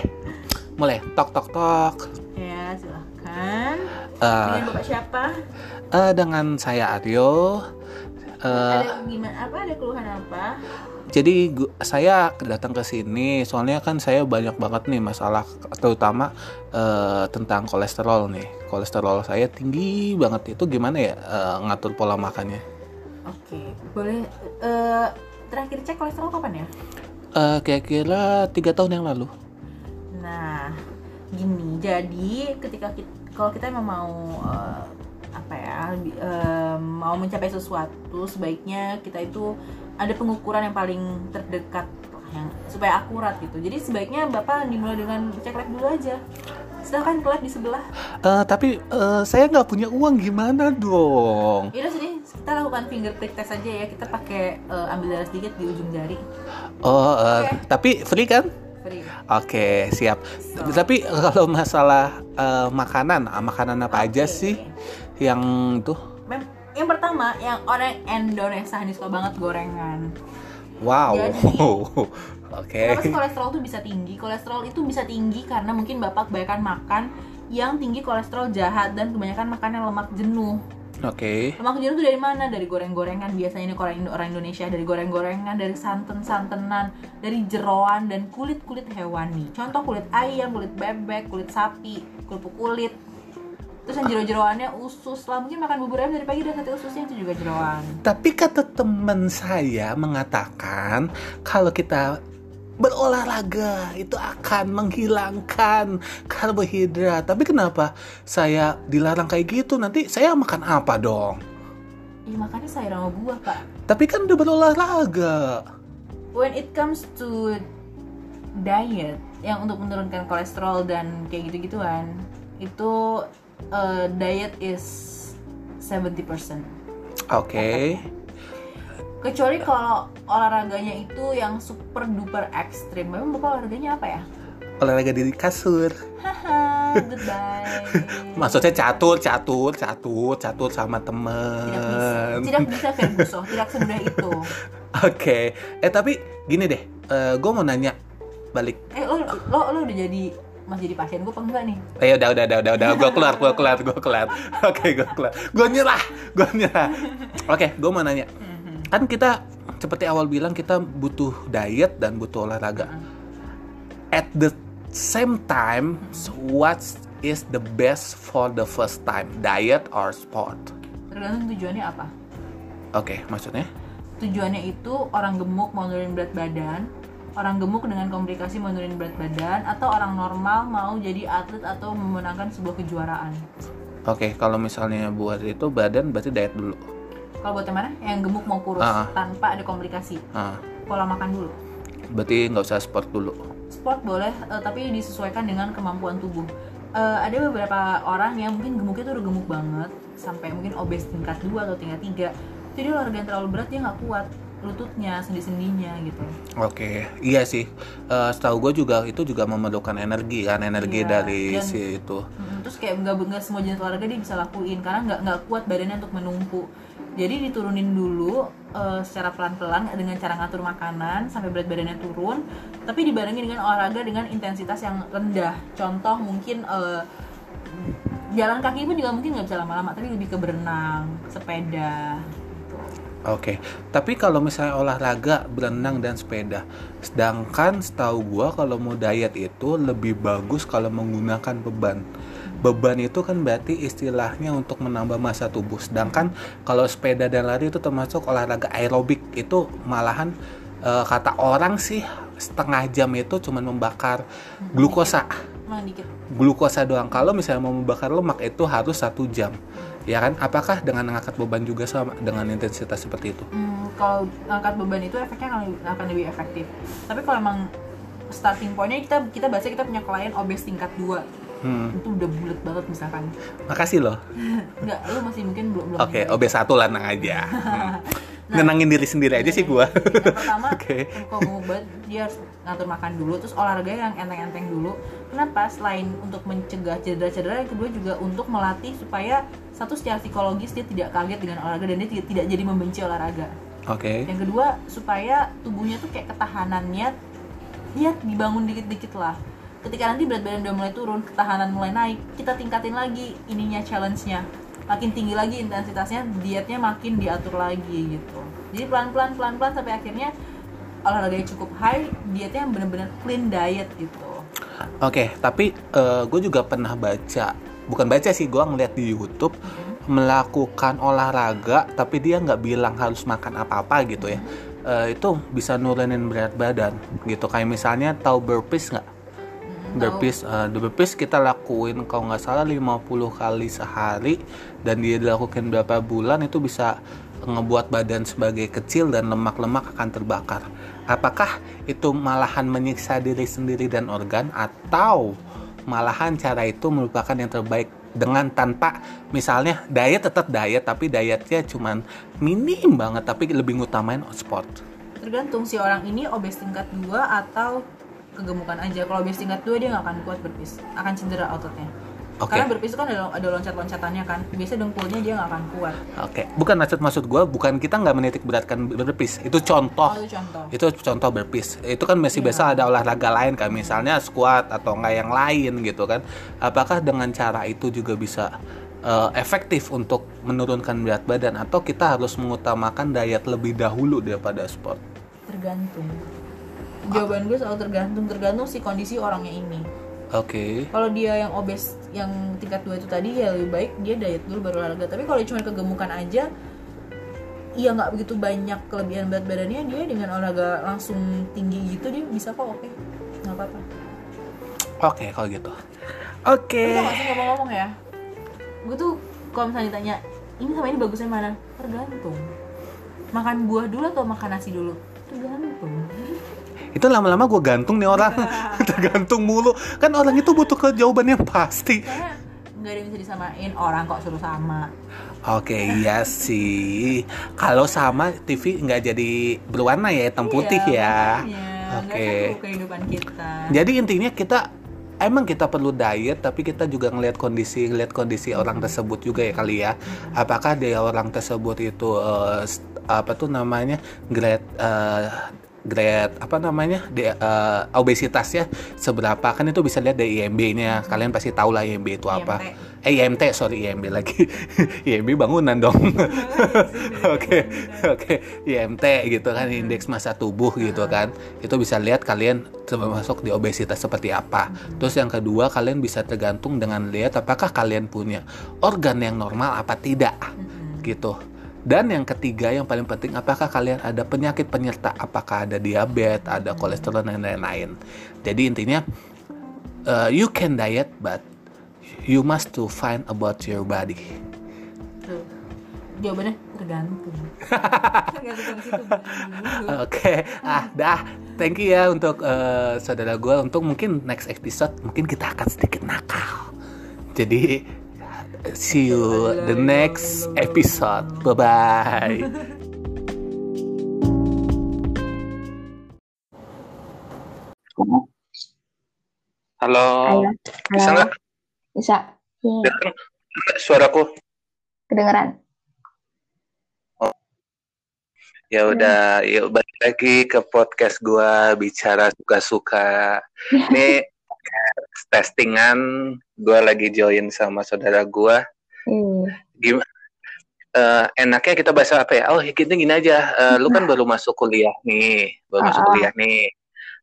[SPEAKER 1] mulai. Tok tok tok.
[SPEAKER 2] ya silahkan.
[SPEAKER 1] Eh,
[SPEAKER 2] dengan bapak siapa?
[SPEAKER 1] Eh, dengan saya Aryo. Eh,
[SPEAKER 2] ada gimana apa? Ada keluhan apa
[SPEAKER 1] jadi gu- saya datang ke sini soalnya kan saya banyak banget nih masalah terutama eh, tentang kolesterol nih. Kolesterol saya tinggi banget itu gimana ya eh, ngatur pola makannya?
[SPEAKER 2] oke boleh eh, terakhir cek kolesterol kapan ya
[SPEAKER 1] Eh, kira-kira tiga tahun yang lalu.
[SPEAKER 2] Nah, gini, jadi ketika kita, kalau kita memang mau eh, apa ya, eh, mau mencapai sesuatu, sebaiknya kita itu ada pengukuran yang paling terdekat yang supaya akurat gitu. Jadi sebaiknya bapak dimulai dengan cek lab dulu aja. Ke lab di sebelah.
[SPEAKER 1] Eh, tapi eh, saya nggak punya uang gimana dong?
[SPEAKER 2] Yaudah sini kita lakukan finger prick test aja ya. Kita pakai eh, ambil darah sedikit di ujung jari.
[SPEAKER 1] Oh, eh,
[SPEAKER 2] Oke.
[SPEAKER 1] tapi free kan?
[SPEAKER 2] Free.
[SPEAKER 1] Oke, siap.
[SPEAKER 2] So.
[SPEAKER 1] Tapi kalau masalah eh, makanan, ah, makanan apa aja
[SPEAKER 2] Oke.
[SPEAKER 1] sih yang tuh?
[SPEAKER 2] Yang pertama, yang orang Indonesia ini suka banget gorengan.
[SPEAKER 1] Wow.
[SPEAKER 2] Jadi-
[SPEAKER 1] Oke.
[SPEAKER 2] Kenapa sih kolesterol tuh bisa tinggi? Kolesterol itu bisa tinggi karena mungkin bapak kebanyakan makan yang tinggi kolesterol jahat dan kebanyakan makan yang lemak jenuh.
[SPEAKER 1] Oke.
[SPEAKER 2] Lemak jenuh itu dari mana? Dari goreng-gorengan biasanya ini orang orang Indonesia dari goreng-gorengan, dari santan-santanan, dari jeroan dan kulit-kulit hewani. Contoh kulit ayam, kulit bebek, kulit sapi, kerupuk kulit. Terus yang jero-jeroannya usus lah. Mungkin makan bubur ayam dari pagi dan sate ususnya itu juga jeroan.
[SPEAKER 1] Tapi kata teman saya mengatakan kalau kita berolahraga itu akan menghilangkan karbohidrat. Tapi kenapa saya dilarang kayak gitu? Nanti saya makan apa dong?
[SPEAKER 2] Ih, makannya sayur sama buah, Pak.
[SPEAKER 1] Tapi kan udah berolahraga.
[SPEAKER 2] When it comes to diet yang untuk menurunkan kolesterol dan kayak gitu-gituan, itu uh, diet is 70%.
[SPEAKER 1] Oke.
[SPEAKER 2] Kecuali kalau olahraganya itu yang super duper ekstrim. Memang Bapak olahraganya apa ya?
[SPEAKER 1] Olahraga di kasur.
[SPEAKER 2] Haha, goodbye.
[SPEAKER 1] Maksudnya catur, catur, catur, catur sama
[SPEAKER 2] Tidak bisa.
[SPEAKER 1] temen.
[SPEAKER 2] Tidak bisa Ferguson, tidak semudah itu.
[SPEAKER 1] Oke. Eh tapi gini deh, gue mau nanya balik.
[SPEAKER 2] Eh lo lo lo udah jadi masih jadi pasien gue apa enggak nih?
[SPEAKER 1] Eh udah udah udah udah udah gue keluar gue keluar gue keluar. Oke gue keluar. Gue nyerah, gue nyerah. Oke, gue mau nanya. Kan kita seperti awal bilang kita butuh diet dan butuh olahraga. At the same time, what is the best for the first time, diet or sport?
[SPEAKER 2] Tergantung tujuannya apa.
[SPEAKER 1] Oke, maksudnya?
[SPEAKER 2] Tujuannya itu orang gemuk mau nurunin berat badan, orang gemuk dengan komplikasi mau nurunin berat badan, atau orang normal mau jadi atlet atau memenangkan sebuah kejuaraan.
[SPEAKER 1] Oke, kalau misalnya buat itu badan berarti diet dulu.
[SPEAKER 2] Kalau buat yang mana? Yang gemuk mau kurus
[SPEAKER 1] Ah.
[SPEAKER 2] tanpa ada komplikasi.
[SPEAKER 1] Ah,
[SPEAKER 2] Pola makan dulu.
[SPEAKER 1] berarti nggak usah sport dulu.
[SPEAKER 2] Sport boleh, eh, tapi disesuaikan dengan kemampuan tubuh. Eh, ada beberapa orang yang mungkin gemuknya tuh udah gemuk banget, sampai mungkin obes tingkat 2 atau tingkat 3. Jadi olahraga yang terlalu berat dia nggak kuat lututnya, sendi-sendinya gitu.
[SPEAKER 1] Oke, iya sih. Eh, setahu gue juga itu juga memerlukan energi kan, energi
[SPEAKER 2] Iya,
[SPEAKER 1] dari
[SPEAKER 2] dan-
[SPEAKER 1] si itu.
[SPEAKER 2] Mm, terus kayak nggak nggak semua jenis olahraga dia bisa lakuin karena nggak nggak kuat badannya untuk menumpu jadi diturunin dulu eh, secara pelan-pelan dengan cara ngatur makanan sampai berat badannya turun tapi dibarengi dengan olahraga dengan intensitas yang rendah contoh mungkin eh, jalan kaki pun juga mungkin nggak bisa lama-lama tapi lebih ke berenang sepeda
[SPEAKER 1] Oke, tapi kalau misalnya olahraga, berenang dan sepeda, sedangkan setahu gua kalau mau diet itu lebih bagus kalau menggunakan beban. Beban itu kan berarti istilahnya untuk menambah massa tubuh. Sedangkan kalau sepeda dan lari itu termasuk olahraga aerobik itu malahan eh, kata orang sih setengah jam itu cuman membakar glukosa glukosa doang. Kalau misalnya mau membakar lemak itu harus satu jam, ya kan? Apakah dengan mengangkat beban juga sama dengan intensitas seperti itu?
[SPEAKER 2] Hmm, kalau angkat beban itu efeknya akan, akan lebih efektif. Tapi kalau emang starting pointnya kita kita bahasnya kita punya klien obes tingkat 2
[SPEAKER 1] Hmm,
[SPEAKER 2] itu udah bulat banget misalkan
[SPEAKER 1] makasih loh.
[SPEAKER 2] nggak lu masih mungkin belum belum
[SPEAKER 1] Oke, OB satu lah nang aja. Hmm. Nenangin diri sendiri aja sih gua.
[SPEAKER 2] yang pertama
[SPEAKER 1] Oke.
[SPEAKER 2] kalau mau banget dia harus ngatur makan dulu terus olahraga yang enteng-enteng dulu kenapa selain untuk mencegah cedera-cedera yang kedua juga untuk melatih supaya satu secara psikologis dia tidak kaget dengan olahraga dan dia tidak, jadi membenci olahraga.
[SPEAKER 1] Oke.
[SPEAKER 2] yang kedua supaya tubuhnya tuh kayak ketahanannya dia dibangun dikit-dikit lah. Ketika nanti berat badan udah mulai turun ketahanan mulai naik kita tingkatin lagi ininya challenge-nya. Makin tinggi lagi intensitasnya dietnya makin diatur lagi gitu. Jadi pelan-pelan pelan-pelan sampai akhirnya olahraganya cukup high dietnya yang bener-bener clean diet gitu.
[SPEAKER 1] Oke, tapi gue juga pernah baca, bukan baca sih, gue ngeliat di YouTube melakukan olahraga, tapi dia nggak bilang harus makan apa-apa gitu ya. Eh, itu bisa nurunin berat badan gitu. Kayak misalnya tahu burpees nggak?
[SPEAKER 2] Mm,
[SPEAKER 1] Burpees, eh, the burpees kita lakuin kalau nggak salah 50 kali sehari dan dia dilakukan berapa bulan itu bisa ngebuat badan sebagai kecil dan lemak-lemak akan terbakar. Apakah itu malahan menyiksa diri sendiri dan organ atau malahan cara itu merupakan yang terbaik. Dengan tanpa misalnya diet tetap diet tapi dietnya cuman minim banget tapi lebih ngutamain sport.
[SPEAKER 2] tergantung si orang ini obes tingkat 2 atau kegemukan aja. Kalau obes tingkat 2 dia nggak akan kuat berpis akan cedera ototnya
[SPEAKER 1] Oke.
[SPEAKER 2] karena berpis itu kan ada, ada loncat-loncatannya kan biasanya dengkulnya dia nggak akan kuat
[SPEAKER 1] Oke, bukan maksud maksud gue bukan kita nggak menitik beratkan berpis itu contoh.
[SPEAKER 2] oh itu contoh
[SPEAKER 1] itu contoh berpis itu kan masih
[SPEAKER 2] Iya.
[SPEAKER 1] biasa ada olahraga lain kayak misalnya squat atau enggak yang lain gitu kan apakah dengan cara itu juga bisa
[SPEAKER 3] uh, efektif untuk menurunkan berat badan atau kita harus mengutamakan diet lebih dahulu daripada sport?
[SPEAKER 2] Tergantung. Jawaban gue selalu tergantung, tergantung si kondisi orangnya ini.
[SPEAKER 3] Oke. Okay.
[SPEAKER 2] Kalau dia yang obes yang tingkat dua itu tadi ya lebih baik dia diet dulu baru olahraga. Tapi kalau cuma kegemukan aja, iya nggak begitu banyak kelebihan berat badannya dia dengan olahraga langsung tinggi gitu dia bisa kok oke okay. nggak apa-apa.
[SPEAKER 3] Oke okay, kalau gitu. Oke. Okay.
[SPEAKER 2] Tapi ngomong-ngomong ya, gue tuh kalau misalnya ditanya ini sama ini bagusnya mana tergantung makan buah dulu atau makan nasi dulu tergantung
[SPEAKER 3] itu lama-lama gue gantung nih orang tergantung mulu kan orang itu butuh ke jawaban yang pasti
[SPEAKER 2] karena nggak ada yang bisa disamain orang kok suruh sama
[SPEAKER 3] Oke, okay, iya sih. Kalau sama TV nggak jadi berwarna ya, hitam putih
[SPEAKER 2] iya,
[SPEAKER 3] ya.
[SPEAKER 2] Oke. Okay. kehidupan kita.
[SPEAKER 3] Jadi intinya kita emang kita perlu diet tapi kita juga ngelihat kondisi ngelihat kondisi orang tersebut juga ya kali ya apakah dia orang tersebut itu uh, apa tuh namanya grade uh, grade apa namanya di, uh, obesitasnya seberapa. Kan itu bisa lihat dari IMB-nya kalian pasti tahu lah IMB itu apa. IMT. eh IMT sorry IMB lagi. IMB bangunan dong. Oke oke. IMT gitu kan indeks massa tubuh gitu kan. Itu bisa lihat kalian termasuk di obesitas seperti apa. Terus yang kedua kalian bisa tergantung dengan lihat apakah kalian punya organ yang normal apa tidak. Gitu dan yang ketiga yang paling penting apakah kalian ada penyakit penyerta apakah ada diabetes, ada kolesterol dan lain-lain. Jadi intinya uh, you can diet but you must to find about your body.
[SPEAKER 2] Jawabannya tergantung.
[SPEAKER 3] Oke, okay. ah dah. Thank you ya untuk uh, saudara gue. Untuk mungkin next episode mungkin kita akan sedikit nakal. Jadi see you the next episode. Bye bye.
[SPEAKER 1] Halo.
[SPEAKER 4] Halo.
[SPEAKER 1] Bisa nggak?
[SPEAKER 4] Bisa.
[SPEAKER 1] Ya. Suaraku.
[SPEAKER 4] Kedengeran.
[SPEAKER 1] Oh. Ya udah, yuk balik lagi ke podcast gua bicara suka-suka. Ini testingan gue lagi join sama saudara gue hmm. gimana uh, enaknya kita bahas apa ya? Oh kita gini aja. Uh, lu kan baru masuk kuliah nih baru uh masuk ah. kuliah nih.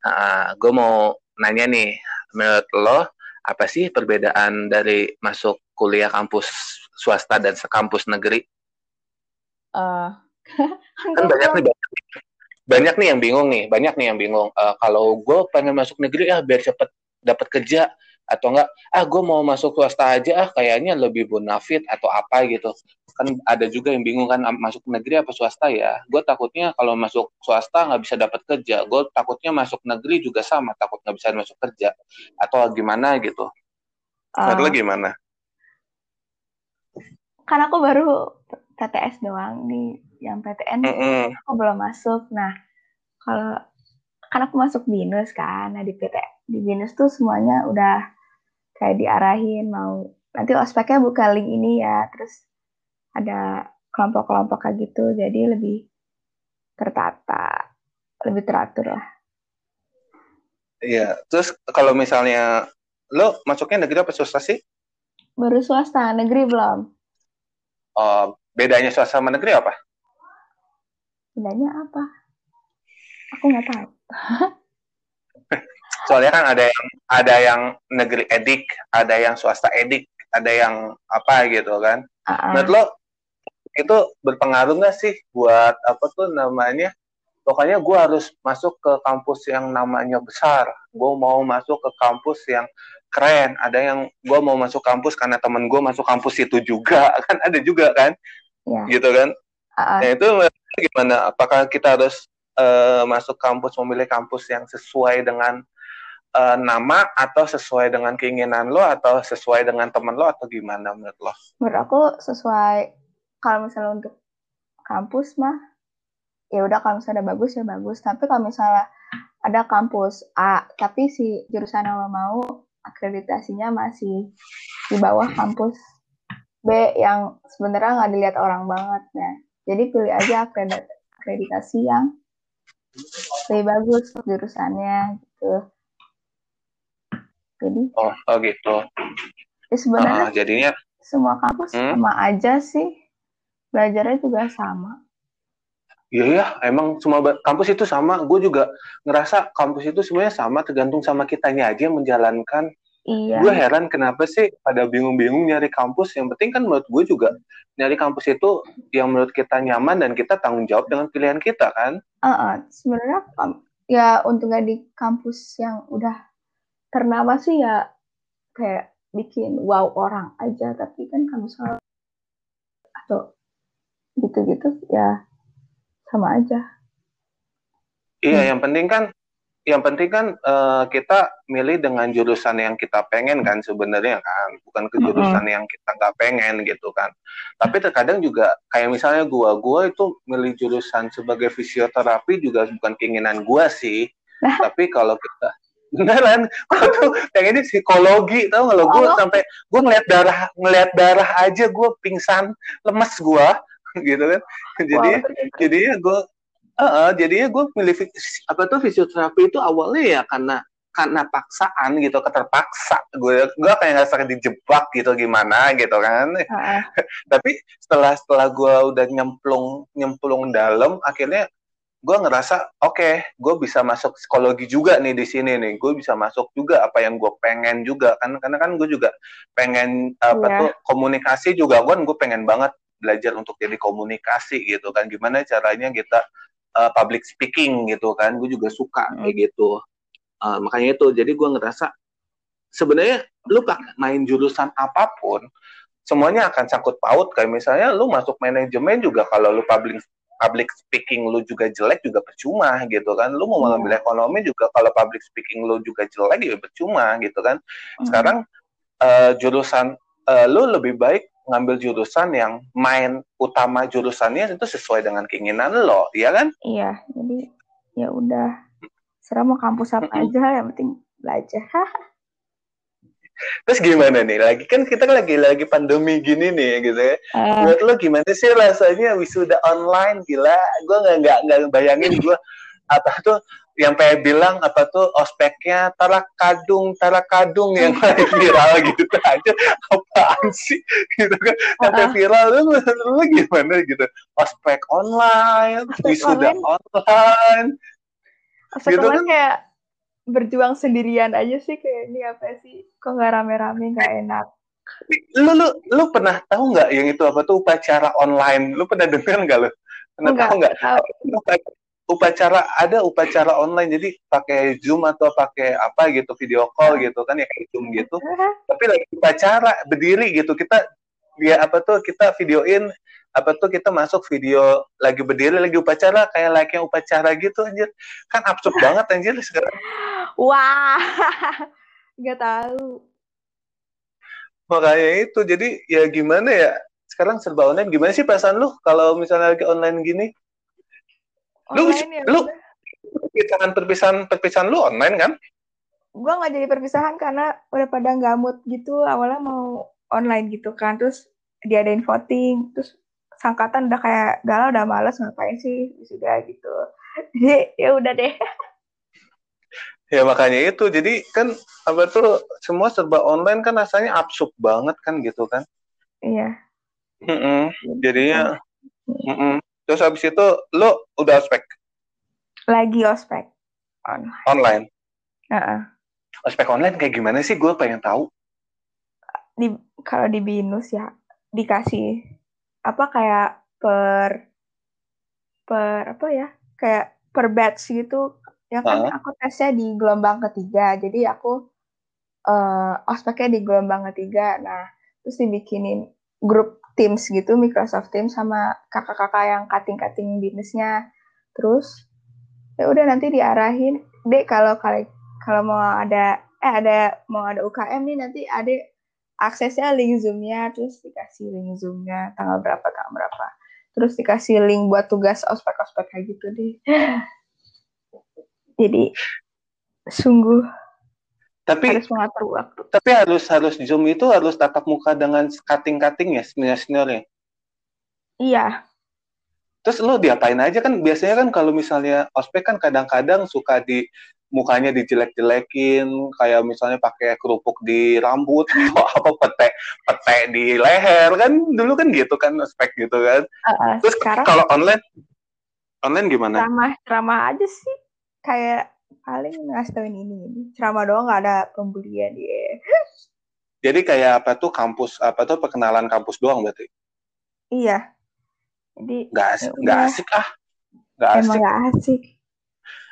[SPEAKER 1] Uh, gue mau nanya nih menurut lo apa sih perbedaan dari masuk kuliah kampus swasta dan sekampus negeri? Uh, kan banyak nih banyak, banyak nih yang bingung nih banyak nih yang bingung. Uh, kalau gue pengen masuk negeri ya biar cepet dapat kerja atau enggak ah gue mau masuk swasta aja ah kayaknya lebih bonafit atau apa gitu. Kan ada juga yang bingung kan masuk negeri apa swasta ya? Gue takutnya kalau masuk swasta nggak bisa dapat kerja gue takutnya masuk negeri juga sama takut nggak bisa masuk kerja atau gimana gitu. Uh, gimana?
[SPEAKER 4] Karena aku baru TTS doang di yang PTN mm -hmm. aku belum masuk. Nah kalau kan aku masuk binus kan. Nah di PT di binus tuh semuanya udah kayak diarahin mau nanti ospeknya buka link ini ya terus ada kelompok-kelompok kayak gitu jadi lebih tertata lebih teratur lah.
[SPEAKER 1] Iya terus kalau misalnya lo masuknya negeri apa swasta sih?
[SPEAKER 4] Baru swasta negeri belum.
[SPEAKER 1] Oh bedanya swasta sama negeri apa?
[SPEAKER 4] Bedanya apa aku nggak tahu.
[SPEAKER 1] Soalnya kan ada yang ada yang negeri edik ada yang swasta edik ada yang apa gitu kan. Uh-uh. menurut lo itu berpengaruh nggak sih buat apa tuh namanya? Pokoknya gue harus masuk ke kampus yang namanya besar. Gue mau masuk ke kampus yang keren. Ada yang gue mau masuk kampus karena temen gue masuk kampus itu juga. Kan ada juga kan? Yeah. gitu kan? Uh-uh. nah itu gimana? Apakah kita harus uh, masuk kampus memilih kampus yang sesuai dengan uh, nama atau sesuai dengan keinginan lo atau sesuai dengan teman lo atau gimana menurut lo?
[SPEAKER 4] Menurut aku sesuai kalau misalnya untuk kampus mah ya udah kalau misalnya bagus ya bagus tapi kalau misalnya ada kampus A tapi si jurusan yang lo mau akreditasinya masih di bawah kampus B yang sebenarnya nggak dilihat orang banget nah jadi pilih aja akreditasi yang lebih bagus jurusannya gitu jadi
[SPEAKER 1] oh, oh gitu
[SPEAKER 4] ya sebenarnya uh,
[SPEAKER 1] jadinya
[SPEAKER 4] semua kampus
[SPEAKER 1] Hmm?
[SPEAKER 4] sama aja sih. Belajarnya juga sama.
[SPEAKER 1] Iya ya, emang semua kampus itu sama. Gue juga ngerasa kampus itu semuanya sama, tergantung sama kitanya aja yang menjalankan.
[SPEAKER 4] Iya.
[SPEAKER 1] Gue heran kenapa sih pada bingung-bingung nyari kampus. Yang penting kan menurut gue juga nyari kampus itu yang menurut kita nyaman dan kita tanggung jawab dengan pilihan kita kan.
[SPEAKER 4] Uh-uh. Sebenarnya kam- ya untungnya di kampus yang udah ternama sih ya kayak bikin wow orang aja. Tapi kan kampus atau gitu-gitu ya sama aja.
[SPEAKER 1] Iya,
[SPEAKER 4] Hmm.
[SPEAKER 1] yang penting kan yang penting kan eh, kita milih dengan jurusan yang kita pengen kan sebenarnya kan, bukan ke jurusan yang kita nggak pengen gitu kan. Tapi terkadang juga kayak misalnya gua, gua itu milih jurusan sebagai fisioterapi juga bukan keinginan gua sih. Tapi kalau kita beneran, gua tuh pengennya psikologi, tau nggak lo? Gua
[SPEAKER 4] Oh.
[SPEAKER 1] sampai gua ngeliat darah, ngeliat darah aja gua pingsan, lemes gua, gitu kan. Jadi
[SPEAKER 4] Wow,
[SPEAKER 1] jadinya gue uh, jadinya gue milih apa tuh fisioterapi itu awalnya ya karena karena paksaan gitu keterpaksa. Gue gue kayak ngerasa dijebak gitu gimana gitu kan.
[SPEAKER 4] Uh-uh.
[SPEAKER 1] tapi setelah setelah gue udah nyemplung nyemplung dalam akhirnya gue ngerasa oke gue bisa masuk psikologi juga nih di sini nih. Gue bisa masuk juga apa yang gue pengen juga kan. Karena kan gue juga pengen apa
[SPEAKER 4] Iya.
[SPEAKER 1] tuh komunikasi juga. Kan gue pengen banget belajar untuk jadi komunikasi gitu kan. Gimana caranya kita uh, public speaking gitu kan. Gue juga suka
[SPEAKER 4] Hmm.
[SPEAKER 1] kayak gitu. Uh, makanya itu. Jadi gue ngerasa sebenarnya lu pakai main jurusan apa pun semuanya akan sangkut paut kayak misalnya lu masuk manajemen juga kalau lu public public speaking lu juga jelek juga percuma gitu kan. Lu mau
[SPEAKER 4] Iya.
[SPEAKER 1] mengambil ekonomi juga kalau public speaking lu juga jelek juga percuma gitu kan. Sekarang eh, jurusan eh, lu lebih baik ngambil jurusan yang main utama jurusannya itu sesuai dengan keinginan lo ya kan?
[SPEAKER 4] Iya, jadi ya udah. Serah mau kampus apa aja, yang penting belajar.
[SPEAKER 1] terus gimana nih? Lagi kan kita lagi lagi pandemi gini nih gitu ya.
[SPEAKER 4] Eh,
[SPEAKER 1] menurut lo gimana sih rasanya wisuda online? Gila gue nggak nggak nggak bayangin gue apa tuh yang pengen bilang apa tuh ospeknya tarak kadung tarak kadung yang paling viral gitu aja apaan sih? Gitu kan. Sampai viral lu, lu gimana? Gitu. Ospek online wisuda
[SPEAKER 4] online.
[SPEAKER 1] online.
[SPEAKER 4] Ospek
[SPEAKER 1] gitu
[SPEAKER 4] online
[SPEAKER 1] kan?
[SPEAKER 4] kayak berjuang sendirian aja sih kayak ini apa sih? Kok nggak rame-rame nggak enak.
[SPEAKER 1] lu lu lu pernah tahu nggak yang itu apa tuh upacara online? Lu pernah dengar nggak lu? Pernah
[SPEAKER 4] Enggak,
[SPEAKER 1] tahu nggak upacara ada upacara online jadi pakai zoom atau pakai apa gitu video call gitu kan ya kayak zoom gitu. Tapi lagi upacara berdiri gitu kita dia apa tuh kita videoin apa tuh kita masuk video lagi berdiri lagi upacara kayak like yang upacara gitu anjir. Kan absurd banget anjir sekarang.
[SPEAKER 4] Wah, nggak tahu.
[SPEAKER 1] makanya itu jadi ya gimana ya sekarang serba online gimana sih perasaan lu kalau misalnya lagi online gini Lu-
[SPEAKER 4] Online ya
[SPEAKER 1] lu- perpisahan perpisahan perpisahan lu online kan
[SPEAKER 4] Gua nggak jadi perpisahan karena udah pada nggak mood gitu. Awalnya mau online gitu kan, terus diadain voting, terus sangkatan udah kayak galau udah males ngapain sih sudah gitu. Jadi ya udah deh.
[SPEAKER 1] Ya makanya itu. Jadi kan apa tuh semua serba online kan rasanya absurd banget kan gitu kan.
[SPEAKER 4] Iya.
[SPEAKER 1] Mm-mm. Jadinya mm-mm. Terus habis itu lo udah ospek
[SPEAKER 4] Lagi ospek online.
[SPEAKER 1] online.
[SPEAKER 4] Heeh.
[SPEAKER 1] Ospek online kayak gimana sih? Gue pengen tahu.
[SPEAKER 4] di kalau di binus ya dikasih apa kayak per per apa ya kayak per batch gitu ya kan aku tesnya di gelombang ketiga jadi aku eh ospeknya di gelombang ketiga nah terus dibikinin grup Teams gitu Microsoft Teams sama kakak-kakak yang cutting-cutting bisnisnya. Terus ya udah nanti diarahin. Dek kalau kali kalau mau ada eh ada mau ada UKM nih nanti ada aksesnya link zoomnya terus dikasih link zoomnya tanggal berapa tanggal berapa. Terus dikasih link buat tugas ospek ospek kayak gitu deh. Jadi sungguh
[SPEAKER 1] Tapi
[SPEAKER 4] harus mengatur waktu.
[SPEAKER 1] tapi harus harus zoom itu harus tatap muka dengan cutting cutting ya senior seniornya.
[SPEAKER 4] iya.
[SPEAKER 1] Terus lo diapain aja? Kan biasanya kan kalau misalnya ospek kan kadang-kadang suka di mukanya dijelek-jelekin kayak misalnya pakai kerupuk di rambut atau apa pete pete di leher. Kan dulu kan gitu kan aspek gitu kan.
[SPEAKER 4] Uh, uh,
[SPEAKER 1] terus
[SPEAKER 4] sekarang
[SPEAKER 1] kalau online online gimana?
[SPEAKER 4] ceramah ceramah aja sih. Kayak paling ngasih tauin ini. Ini ceramah doang nggak ada pembelian ya
[SPEAKER 1] jadi kayak apa tuh kampus apa tuh perkenalan kampus doang berarti?
[SPEAKER 4] Iya. Jadi
[SPEAKER 1] nggak asik
[SPEAKER 4] Ya
[SPEAKER 1] nggak
[SPEAKER 4] udah.
[SPEAKER 1] asik ah nggak
[SPEAKER 4] emang
[SPEAKER 1] asik.
[SPEAKER 4] nggak asik.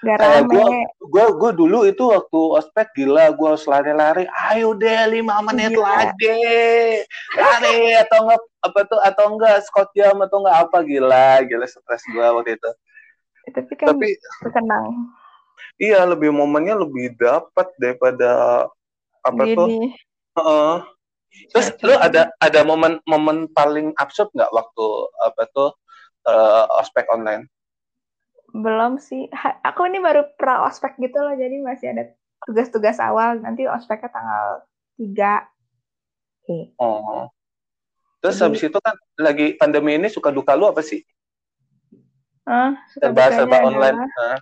[SPEAKER 1] Kayak
[SPEAKER 4] rame.
[SPEAKER 1] gue gue dulu itu waktu ospek gila gue harus lari-lari ayo deh lima menit
[SPEAKER 4] Gila.
[SPEAKER 1] lagi. Lari atau enggak apa tuh atau enggak Scott jam atau enggak apa. Gila gila stres gue waktu itu.
[SPEAKER 4] Tapi kan
[SPEAKER 1] tapi
[SPEAKER 4] terkenang
[SPEAKER 1] iya lebih momennya lebih dapat daripada apa tuh?
[SPEAKER 4] Gini.
[SPEAKER 1] Heeh. terus lu ada ada momen momen paling absurd nggak waktu apa tuh eh, ospek online?
[SPEAKER 4] Belum sih. Ha- aku ini baru pra ospek gitu loh jadi masih ada tugas-tugas awal. Nanti ospeknya tanggal 3 Oke.
[SPEAKER 1] oh. Terus
[SPEAKER 4] Jadi-
[SPEAKER 1] habis itu kan lagi pandemi ini suka duka lu apa sih?
[SPEAKER 4] Suka
[SPEAKER 1] serba online.
[SPEAKER 4] adalah?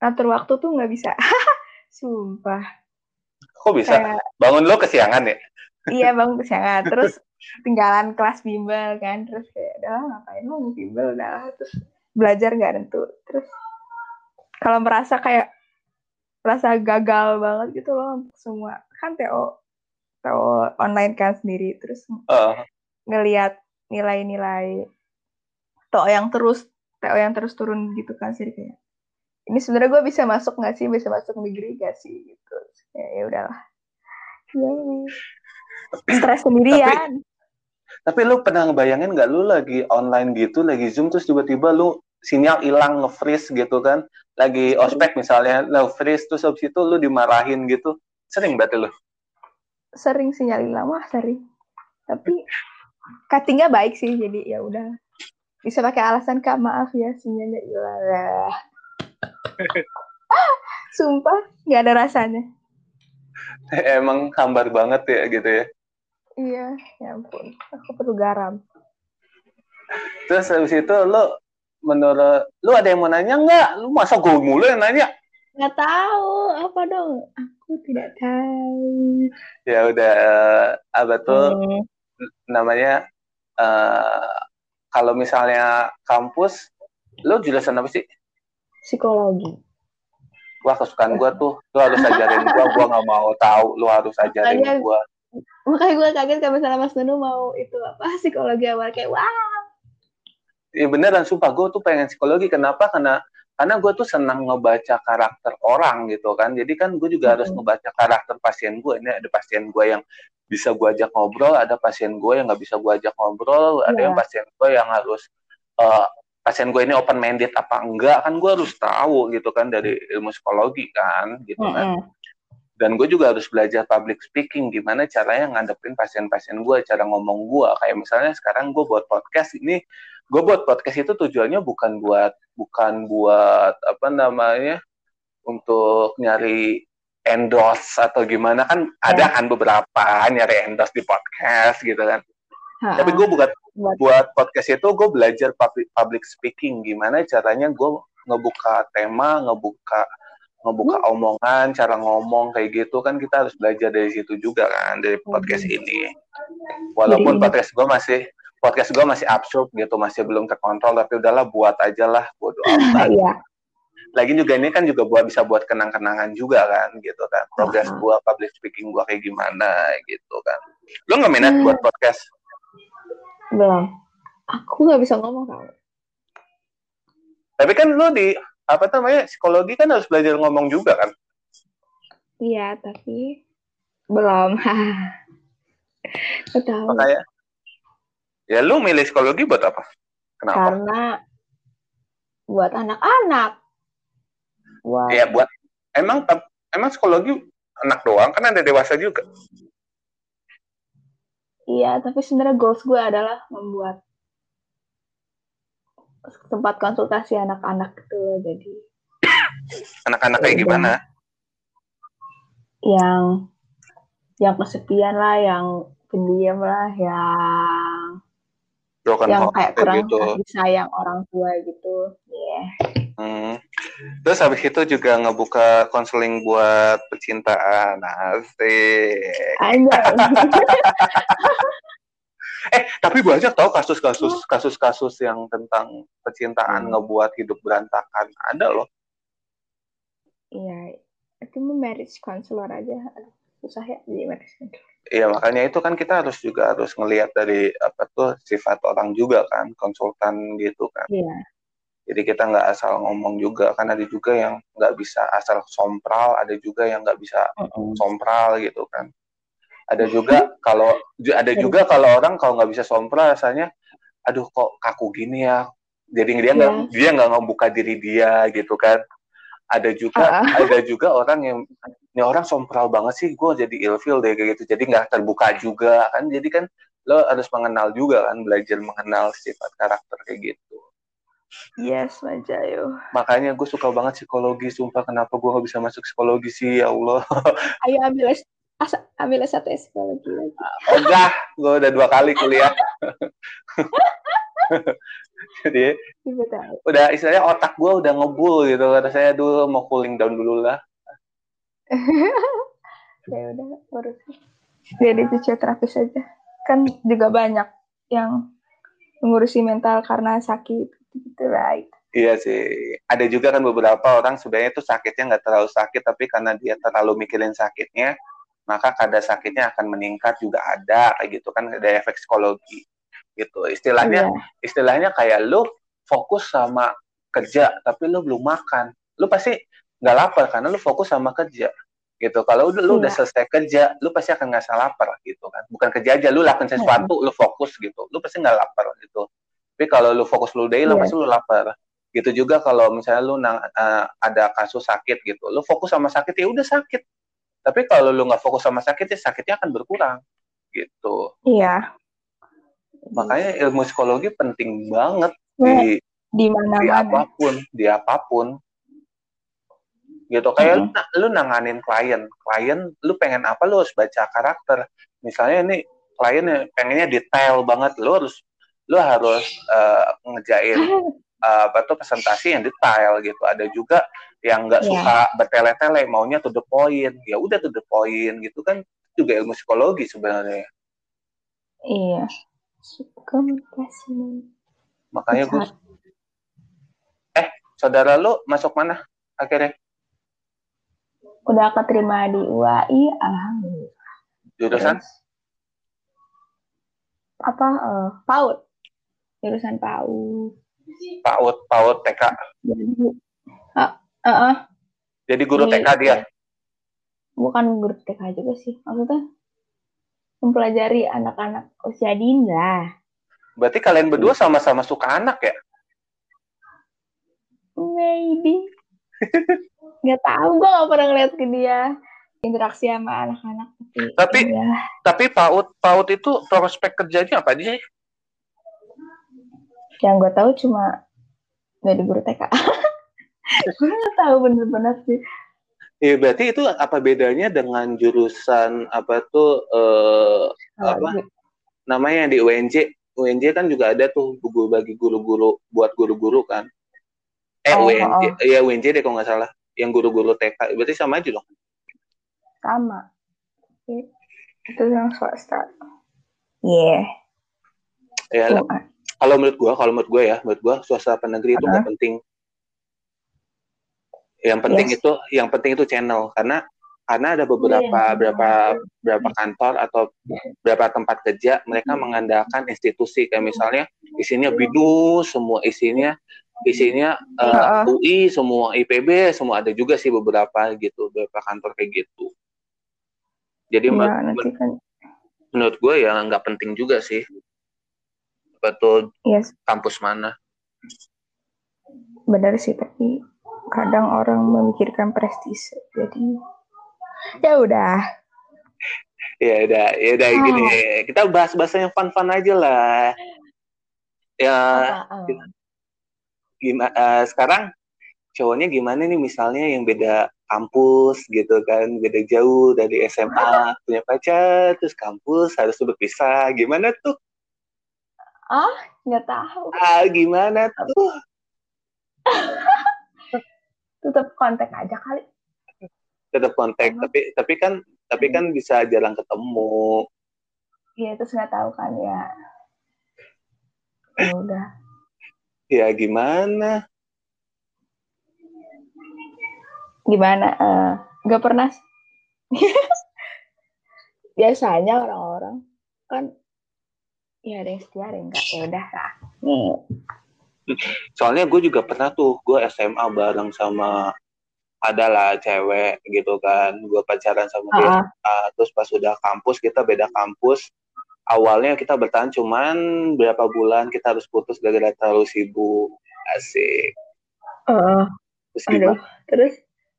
[SPEAKER 4] Ngatur waktu tuh nggak bisa. Sumpah.
[SPEAKER 1] Kok bisa?
[SPEAKER 4] Kayak
[SPEAKER 1] bangun lo kesiangan ya?
[SPEAKER 4] Iya bang kesiangan. Terus tinggalan kelas bimbel kan. Terus kayak udah ngapain mau bimbel? Udah terus belajar nggak tentu terus kalau merasa kayak merasa gagal banget gitu loh untuk semua. Kan TO TO online kan sendiri. Terus
[SPEAKER 1] Eh,
[SPEAKER 4] ngelihat nilai-nilai TO yang terus TO yang terus turun gitu kan sih kayak ini sebenarnya gue bisa masuk nggak sih? Bisa masuk negeri gak sih? Gitu. Kayak ya udahlah. Ya stres sendirian.
[SPEAKER 1] Tapi lu pernah ngebayangin nggak lu lagi online gitu lagi zoom terus tiba-tiba lu sinyal hilang nge-freeze gitu kan? Lagi ospek misalnya nge-freeze terus habis itu lu dimarahin gitu. Sering berarti lu?
[SPEAKER 4] Sering sinyal hilang mah sering. Tapi cuttingnya baik sih jadi ya udah. Bisa pakai alasan kak maaf ya sinyalnya hilang. Sumpah nggak ada rasanya.
[SPEAKER 1] Emang hambar banget ya gitu ya?
[SPEAKER 4] Iya ya ampun. Aku perlu garam.
[SPEAKER 1] Terus habis itu lu menurut lu ada yang mau nanya nggak? Lu masa gue mulu yang nanya?
[SPEAKER 4] Nggak tahu. Apa dong? Aku tidak tahu.
[SPEAKER 1] Ya udah eh, apa tuh?
[SPEAKER 4] Hmm,
[SPEAKER 1] namanya eh kalau misalnya kampus lu jurusan apa sih
[SPEAKER 4] psikologi.
[SPEAKER 1] Wah kesukaan gua tuh lu harus ajarin gua gua nggak mau tahu lu harus ajarin
[SPEAKER 4] Makanya-
[SPEAKER 1] gua.
[SPEAKER 4] makanya gue kaget kalau misalnya Mas Nunu mau itu apa psikologi awal kayak wah!
[SPEAKER 1] Ya beneran sumpah gua tuh pengen psikologi. Kenapa? Karena karena gue tuh senang ngebaca karakter orang gitu kan. Jadi kan gue juga harus
[SPEAKER 4] Mhm.
[SPEAKER 1] ngebaca karakter pasien gue ini ada pasien gue yang bisa gue ajak ngobrol ada pasien gue yang nggak bisa gue ajak ngobrol ada
[SPEAKER 4] Iya.
[SPEAKER 1] yang pasien gue yang harus eh, pasien gue ini open minded apa enggak? Kan gue harus tahu gitu kan dari ilmu psikologi kan gitu kan.
[SPEAKER 4] Mm-mm.
[SPEAKER 1] dan gue juga harus belajar public speaking gimana caranya ngadepin pasien-pasien gue cara ngomong gue kayak misalnya sekarang gue buat podcast ini gue buat podcast itu tujuannya bukan buat bukan buat apa namanya untuk nyari endorse atau gimana. Kan ada kan beberapa nyari endorse di podcast gitu kan
[SPEAKER 4] Ha-ha.
[SPEAKER 1] tapi gue buat
[SPEAKER 4] Buat-
[SPEAKER 1] podcast itu gue belajar public public speaking. Gimana caranya gue ngebuka tema ngebuka ngebuka omongan cara ngomong kayak gitu. Kan kita harus belajar dari situ juga kan dari podcast ini. Walaupun
[SPEAKER 4] Jadi-
[SPEAKER 1] podcast gue masih podcast gue masih absurd gitu masih belum terkontrol. Tapi udahlah buat aja lah bodo amat.
[SPEAKER 4] Iya.
[SPEAKER 1] Lagi juga ini kan juga buat bisa buat kenang-kenangan juga kan gitu kan. Progres
[SPEAKER 4] Ah.
[SPEAKER 1] gua public speaking gua kayak gimana gitu kan. Lu nggak minat
[SPEAKER 4] Hmm.
[SPEAKER 1] buat podcast
[SPEAKER 4] belum aku nggak bisa ngomong tau
[SPEAKER 1] tapi kan lu di apa namanya psikologi kan harus belajar ngomong juga kan?
[SPEAKER 4] Iya tapi belum. Tahu.
[SPEAKER 1] Makanya ya lu milih psikologi buat apa? Kenapa?
[SPEAKER 4] Karena buat anak-anak. Buat
[SPEAKER 1] ya buat emang emang psikologi anak doang kan ada dewasa juga
[SPEAKER 4] iya tapi sebenarnya goals gue adalah membuat tempat konsultasi anak-anak loh jadi
[SPEAKER 1] anak-anak kayak gimana?
[SPEAKER 4] Yang yang kesepian lah yang pendiam lah yang
[SPEAKER 1] broken
[SPEAKER 4] yang kayak kurang
[SPEAKER 1] gitu.
[SPEAKER 4] kasih sayang orang tua gitu. Iya.
[SPEAKER 1] Hmm. Terus habis itu juga ngebuka konseling buat percintaan. Asik. Eh, tapi banyak tau kasus-kasus kasus-kasus yang tentang percintaan
[SPEAKER 4] Hmm.
[SPEAKER 1] ngebuat hidup berantakan. Ada loh.
[SPEAKER 4] Iya, itu marriage counselor aja. Susah ya jadi marriage counselor.
[SPEAKER 1] Iya, makanya itu kan kita harus juga harus ngelihat dari apa tuh sifat orang juga kan, konsultan gitu kan.
[SPEAKER 4] Iya.
[SPEAKER 1] Jadi kita nggak asal ngomong juga, kan ada juga yang nggak bisa asal sompral, ada juga yang nggak bisa sompral gitu kan. Ada juga kalau ada juga kalau orang kalau nggak bisa sompral rasanya, aduh kok kaku gini ya. Jadi dia nggak
[SPEAKER 4] Iya.
[SPEAKER 1] dia nggak ngebuka diri dia gitu kan. Ada juga
[SPEAKER 4] Ah.
[SPEAKER 1] ada juga orang yang ini orang sompral banget sih, gue jadi ilfil deh kayak gitu. Jadi nggak terbuka juga kan. Jadi kan lo harus mengenal juga kan, belajar mengenal sifat karakter kayak gitu.
[SPEAKER 4] Yes, Majayo.
[SPEAKER 1] Makanya gue suka banget psikologi, sumpah kenapa gue nggak bisa masuk psikologi sih, ya Allah.
[SPEAKER 4] Ayo ambil S asa- ambil S1 psikologi lagi.
[SPEAKER 1] Enggak, gue udah dua kali kuliah. Jadi
[SPEAKER 4] tahu.
[SPEAKER 1] udah istilahnya otak gue udah ngebul gitu. Kata saya dulu mau cooling down dulu lah.
[SPEAKER 4] Ya udah urus. Jadi fisioterapis aja. Kan juga banyak yang mengurusi mental karena sakit gitu right.
[SPEAKER 1] Iya sih. Ada juga kan beberapa orang sebenarnya itu sakitnya nggak terlalu sakit, tapi karena dia terlalu mikirin sakitnya, maka kadar sakitnya akan meningkat juga ada kayak gitu kan ada efek psikologi gitu. Istilahnya
[SPEAKER 4] Iya.
[SPEAKER 1] istilahnya kayak lu fokus sama kerja tapi lu belum makan lu pasti nggak lapar karena lu fokus sama kerja gitu kalau udah lu udah
[SPEAKER 4] Iya.
[SPEAKER 1] selesai kerja lu pasti akan nggak lapar gitu kan bukan kerja aja lu lakukan sesuatu lu fokus gitu lu pasti nggak lapar gitu tapi kalau lu fokus lu daily
[SPEAKER 4] Iya.
[SPEAKER 1] pasti lu lapar gitu juga kalau misalnya lu nang, eh, ada kasus sakit gitu lu fokus sama sakit ya udah sakit tapi kalau lu nggak fokus sama sakit ya sakitnya akan berkurang gitu
[SPEAKER 4] Iya.
[SPEAKER 1] makanya ilmu psikologi penting banget
[SPEAKER 4] Nah,
[SPEAKER 1] di
[SPEAKER 4] di
[SPEAKER 1] di
[SPEAKER 4] mana-mana.
[SPEAKER 1] apa pun, di apa pun. Gitu kayak lu, lu nanganin klien, klien lu pengen apa lu harus baca karakter. Misalnya ini kliennya pengennya detail banget, lu harus lu harus eh, ngejain eh, apa tuh presentasi yang detail gitu. Ada juga yang nggak
[SPEAKER 4] Iya.
[SPEAKER 1] suka bertele-tele, maunya to the point. Ya udah to the point gitu kan juga ilmu psikologi sebenarnya.
[SPEAKER 4] Iya. Komunikasi.
[SPEAKER 1] Makanya gue saudara lu masuk mana akhirnya?
[SPEAKER 4] Udah keterima di UAI, alhamdulillah.
[SPEAKER 1] Jurusan?
[SPEAKER 4] Terus, apa eh, PAUD jurusan PAUD
[SPEAKER 1] PAUD, PAUD TK.
[SPEAKER 4] jadi ah, ah, ah,
[SPEAKER 1] Jadi guru
[SPEAKER 4] Di-
[SPEAKER 1] TK dia.
[SPEAKER 4] bukan guru TK juga sih. Maksudnya mempelajari anak-anak usia dini lah.
[SPEAKER 1] Berarti kalian berdua sama-sama suka anak ya?
[SPEAKER 4] maybe. Nggak tahu gue nggak pernah ngeliat ke dia. Interaksi sama anak-anak.
[SPEAKER 1] Tapi-
[SPEAKER 4] ya
[SPEAKER 1] Tapi PAUD, PAUD itu prospek kerjanya apa sih?
[SPEAKER 4] Yang gue tahu cuma jadi guru TK gue nggak tahu bener-bener sih
[SPEAKER 1] Ya berarti itu apa bedanya dengan jurusan apa tuh eh, Apa? namanya yang di UNJ? UNJ kan juga ada tuh guru bagi guru-guru buat guru-guru kan? Eh
[SPEAKER 4] Oh,
[SPEAKER 1] UNJ,
[SPEAKER 4] oh.
[SPEAKER 1] iya UNJ deh kalau nggak salah. Yang guru-guru TK, berarti sama aja dong.
[SPEAKER 4] sama itu yang swasta yeah
[SPEAKER 1] Ya,
[SPEAKER 4] cuma
[SPEAKER 1] kalau menurut gua, kalau menurut gua ya, menurut gua swasta apa negeri itu nggak penting. Yang penting
[SPEAKER 4] Yes.
[SPEAKER 1] itu, yang penting itu channel karena karena ada beberapa
[SPEAKER 4] Iya.
[SPEAKER 1] berapa berapa kantor atau beberapa tempat kerja mereka
[SPEAKER 4] Hmm.
[SPEAKER 1] mengandalkan institusi kayak misalnya isinya BIDU semua isinya isinya eh,
[SPEAKER 4] Heeh.
[SPEAKER 1] UI semua IPB semua ada juga sih beberapa gitu beberapa kantor kayak gitu jadi
[SPEAKER 4] ya
[SPEAKER 1] menurut,
[SPEAKER 4] nanti kan
[SPEAKER 1] menurut gue ya nggak penting juga sih betul.
[SPEAKER 4] Yes.
[SPEAKER 1] Kampus mana?
[SPEAKER 4] Benar sih tapi kadang orang memikirkan prestis jadi ya udah.
[SPEAKER 1] Ya udah ya udah
[SPEAKER 4] Ah.
[SPEAKER 1] gini kita bahas bahasa yang fun fun aja lah. Ya gimana sekarang cowoknya gimana nih? Misalnya yang beda kampus gitu kan beda jauh dari SMA punya pacar terus kampus harus berpisah. Gimana tuh
[SPEAKER 4] nggak tahu.
[SPEAKER 1] Ah gimana tuh?
[SPEAKER 4] Tetap kontak aja kali.
[SPEAKER 1] Tetap kontak
[SPEAKER 4] Sama.
[SPEAKER 1] tapi tapi kan tapi kan bisa jarang ketemu.
[SPEAKER 4] Iya terus nggak tahu kan ya. Ya udah.
[SPEAKER 1] Ya gimana?
[SPEAKER 4] Gimana? Eh, nggak pernah. Biasanya orang-orang kan ya ada yang setia ada yang enggak ya udah lah nih
[SPEAKER 1] soalnya gue juga pernah tuh gue SMA bareng sama adalah cewek gitu kan. Gue pacaran sama dia.
[SPEAKER 4] Ah,
[SPEAKER 1] terus pas udah kampus kita beda kampus. Awalnya kita bertahan cuman berapa bulan kita harus putus gara-gara terlalu sibuk. Asik.
[SPEAKER 4] Heeh.
[SPEAKER 1] terus
[SPEAKER 4] aduh
[SPEAKER 1] gimana,
[SPEAKER 4] terus?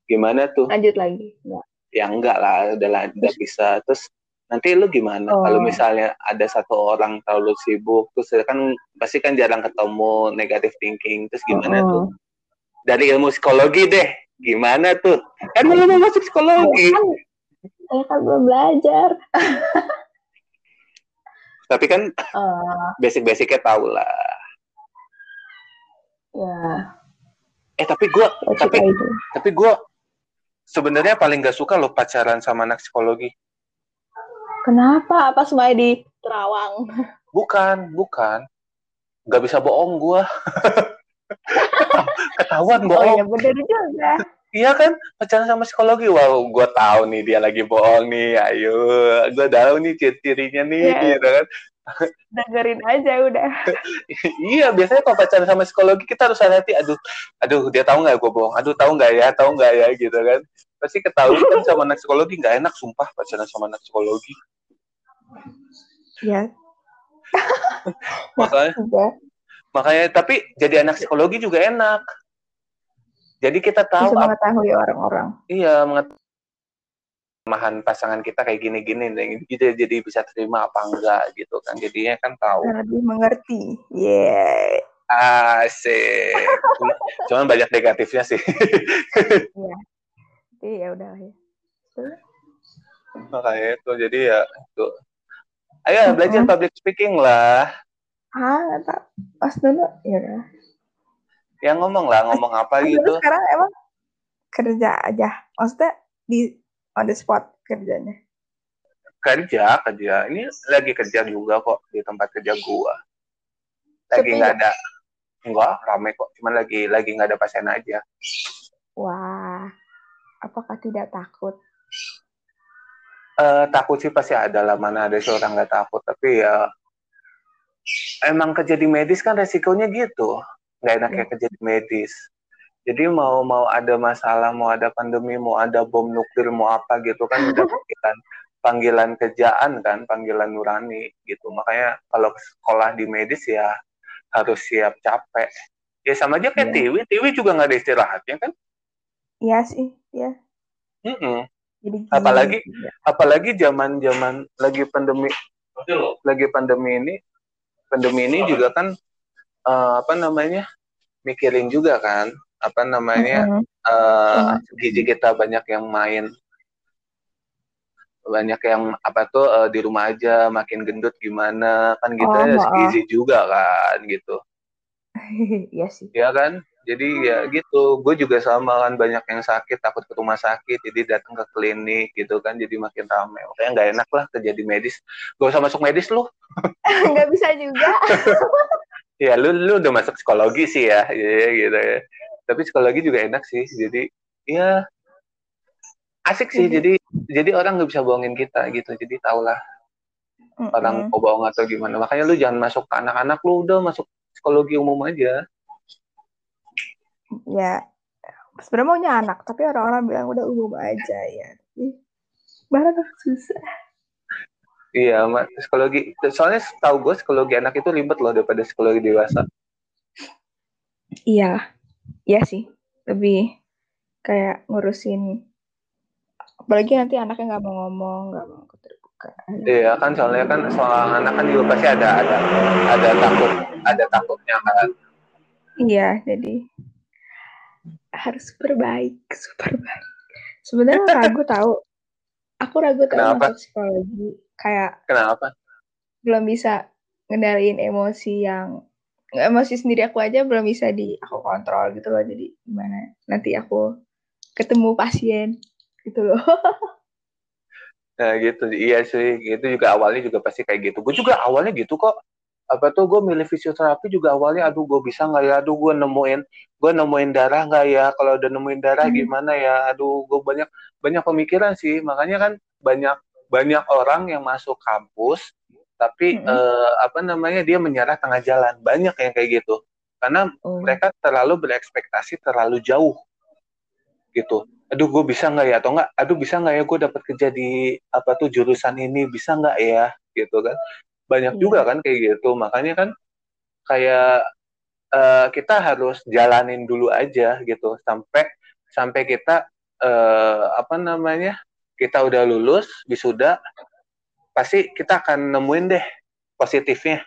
[SPEAKER 1] Gimana tuh?
[SPEAKER 4] Lanjut lagi.
[SPEAKER 1] Ya enggak lah udah lah udah bisa. Terus nanti lu gimana?
[SPEAKER 4] Oh.
[SPEAKER 1] kalau misalnya ada satu orang terlalu sibuk terus kan pasti kan jarang ketemu negatif thinking terus gimana
[SPEAKER 4] Mm-mm.
[SPEAKER 1] tuh? Dari ilmu psikologi deh gimana tuh? Kan lu mau masuk psikologi.
[SPEAKER 4] Kan saya kan belum belajar.
[SPEAKER 1] Tapi kan
[SPEAKER 4] Eh,
[SPEAKER 1] basic-basicnya tau lah.
[SPEAKER 4] Ya.
[SPEAKER 1] Eh tapi gua
[SPEAKER 4] ya
[SPEAKER 1] tapi
[SPEAKER 4] itu.
[SPEAKER 1] tapi gua sebenarnya paling gak suka lo pacaran sama anak psikologi
[SPEAKER 4] kenapa apa semuanya di Terawang
[SPEAKER 1] bukan bukan nggak bisa bohong gua ketahuan
[SPEAKER 4] oh
[SPEAKER 1] bohong
[SPEAKER 4] iya bener juga
[SPEAKER 1] Iya kan pacaran sama psikologi. Wow, gue tahu nih dia lagi bohong nih. Ayo, gue tahu nih ciri-cirinya nih,
[SPEAKER 4] Iya.
[SPEAKER 1] gitu kan.
[SPEAKER 4] dengerin aja udah
[SPEAKER 1] iya, biasanya kalau pacaran sama psikologi kita harus hati-hati. Aduh, aduh dia tahu nggak gue bohong? Aduh tahu nggak ya? Tahu nggak ya? Gitu kan. Pasti ketahuan kan sama anak psikologi nggak enak, sumpah pacaran sama anak psikologi.
[SPEAKER 4] Ya.
[SPEAKER 1] Makanya,
[SPEAKER 4] juga
[SPEAKER 1] makanya tapi jadi anak psikologi juga enak. Jadi kita tahu
[SPEAKER 4] bisa mengetahui orang-orang.
[SPEAKER 1] Iya mengetahui kelemahan pasangan kita kayak gini-gini gitu jadi bisa terima apa enggak gitu kan. Jadinya kan tahu.
[SPEAKER 4] Lebih mengerti. Yeah
[SPEAKER 1] Asik. Cuma- Cuman banyak negatifnya sih.
[SPEAKER 4] jadi ya udah ya.
[SPEAKER 1] Makanya itu jadi ya itu. Ayo belajar
[SPEAKER 4] Mm-mm.
[SPEAKER 1] public speaking lah.
[SPEAKER 4] ah nggak tahu pas dulu ya udah
[SPEAKER 1] Ya ngomong lah, ngomong apa
[SPEAKER 4] Pas dulu
[SPEAKER 1] gitu.
[SPEAKER 4] sekarang emang kerja aja maksudnya di on the spot kerjanya
[SPEAKER 1] Kerja, kerja. Ini lagi kerja juga kok di tempat kerja gua. Lagi nggak? ada. Enggak, rame kok. Cuman lagi lagi nggak ada pasien aja.
[SPEAKER 4] wah apakah tidak takut
[SPEAKER 1] Eh, takut sih pasti ada lah. Mana ada seorang nggak takut. Tapi ya emang kerja di medis kan resikonya gitu. Nggak enak
[SPEAKER 4] Iya.
[SPEAKER 1] kayak kerja di medis. Jadi mau mau ada masalah, mau ada pandemi, mau ada bom nuklir, mau apa gitu kan udah panggilan panggilan kerjaan kan, panggilan nurani gitu. Makanya kalau sekolah di medis ya harus siap capek. Ya sama aja kayak
[SPEAKER 4] Iya.
[SPEAKER 1] Tiwi, Tiwi juga nggak ada istirahatnya kan.
[SPEAKER 4] iya sih ya
[SPEAKER 1] Mm-mm.
[SPEAKER 4] Jadi gini
[SPEAKER 1] Apalagi-
[SPEAKER 4] juga.
[SPEAKER 1] Apalagi zaman-zaman lagi pandemi lagi pandemi ini, pandemi ini juga kan eh, apa namanya mikirin juga kan apa namanya
[SPEAKER 4] Mm-mm.
[SPEAKER 1] eh,
[SPEAKER 4] Iya.
[SPEAKER 1] gizi kita banyak yang main banyak yang apa tuh eh, di rumah aja makin gendut gimana kan gitu
[SPEAKER 4] Oh,
[SPEAKER 1] ya
[SPEAKER 4] maaf.
[SPEAKER 1] gizi juga kan gitu
[SPEAKER 4] iya sih
[SPEAKER 1] ya kan jadi ya gitu gue juga sama kan banyak yang sakit takut ke rumah sakit jadi datang ke klinik gitu kan jadi makin ramai makanya nggak enak lah kerja di medis. Gak usah masuk medis lu.
[SPEAKER 4] Nggak bisa juga.
[SPEAKER 1] Ya lu lu udah masuk psikologi sih ya ya gitu ya. Tapi psikologi juga enak sih jadi ya asik sih
[SPEAKER 4] Mhm.
[SPEAKER 1] jadi jadi orang nggak bisa bohongin kita gitu jadi tau lah orang
[SPEAKER 4] Mm-mm.
[SPEAKER 1] mau bohong atau gimana. Makanya lu jangan masuk ke anak-anak lu udah masuk psikologi umum aja
[SPEAKER 4] ya sebenarnya maunya anak tapi orang-orang bilang udah umum aja ya. Barang susah.
[SPEAKER 1] Iya ma- psikologi soalnya tahu gue psikologi anak itu ribet loh daripada psikologi dewasa.
[SPEAKER 4] Iya iya sih. Lebih kayak ngurusin apalagi nanti anaknya nggak mau ngomong nggak mau terbuka.
[SPEAKER 1] Iya kan soalnya kan soal anak kan juga pasti ada ada ada takut ada takutnya kan.
[SPEAKER 4] Iya jadi harus super baik super baik sebenarnya ragu tahu aku ragu tahu
[SPEAKER 1] Kenapa?
[SPEAKER 4] psikologi. Kayak
[SPEAKER 1] kenapa?
[SPEAKER 4] belum bisa ngendaliin emosi yang emosi sendiri aku aja belum bisa di aku kontrol gitu loh. Jadi gimana? Nanti aku ketemu pasien gitu loh.
[SPEAKER 1] Nah gitu, iya sih, gitu juga awalnya juga pasti kayak gitu. Gue juga awalnya gitu kok. Apa tuh gue milih fisioterapi juga awalnya, aduh gue bisa nggak ya, aduh gue nemuin, gue nemuin darah nggak ya, kalau udah nemuin darah
[SPEAKER 4] Hmm.
[SPEAKER 1] gimana ya, aduh gue banyak banyak pemikiran sih, makanya kan banyak banyak orang yang masuk kampus, tapi
[SPEAKER 4] Mm-mm.
[SPEAKER 1] eh, apa namanya dia menyerah tengah jalan, banyak yang kayak gitu, karena
[SPEAKER 4] Oh.
[SPEAKER 1] mereka terlalu berekspektasi terlalu jauh. Gitu. Aduh gue bisa nggak ya? Atau enggak aduh bisa nggak ya gue dapat kerja di apa tuh jurusan ini? Bisa nggak ya? Gitu kan banyak
[SPEAKER 4] Iya.
[SPEAKER 1] juga kan kayak gitu. Makanya kan kayak eh, kita harus jalanin dulu aja gitu. Sampai sampai kita eh, apa namanya kita udah lulus wisuda pasti kita akan nemuin deh positifnya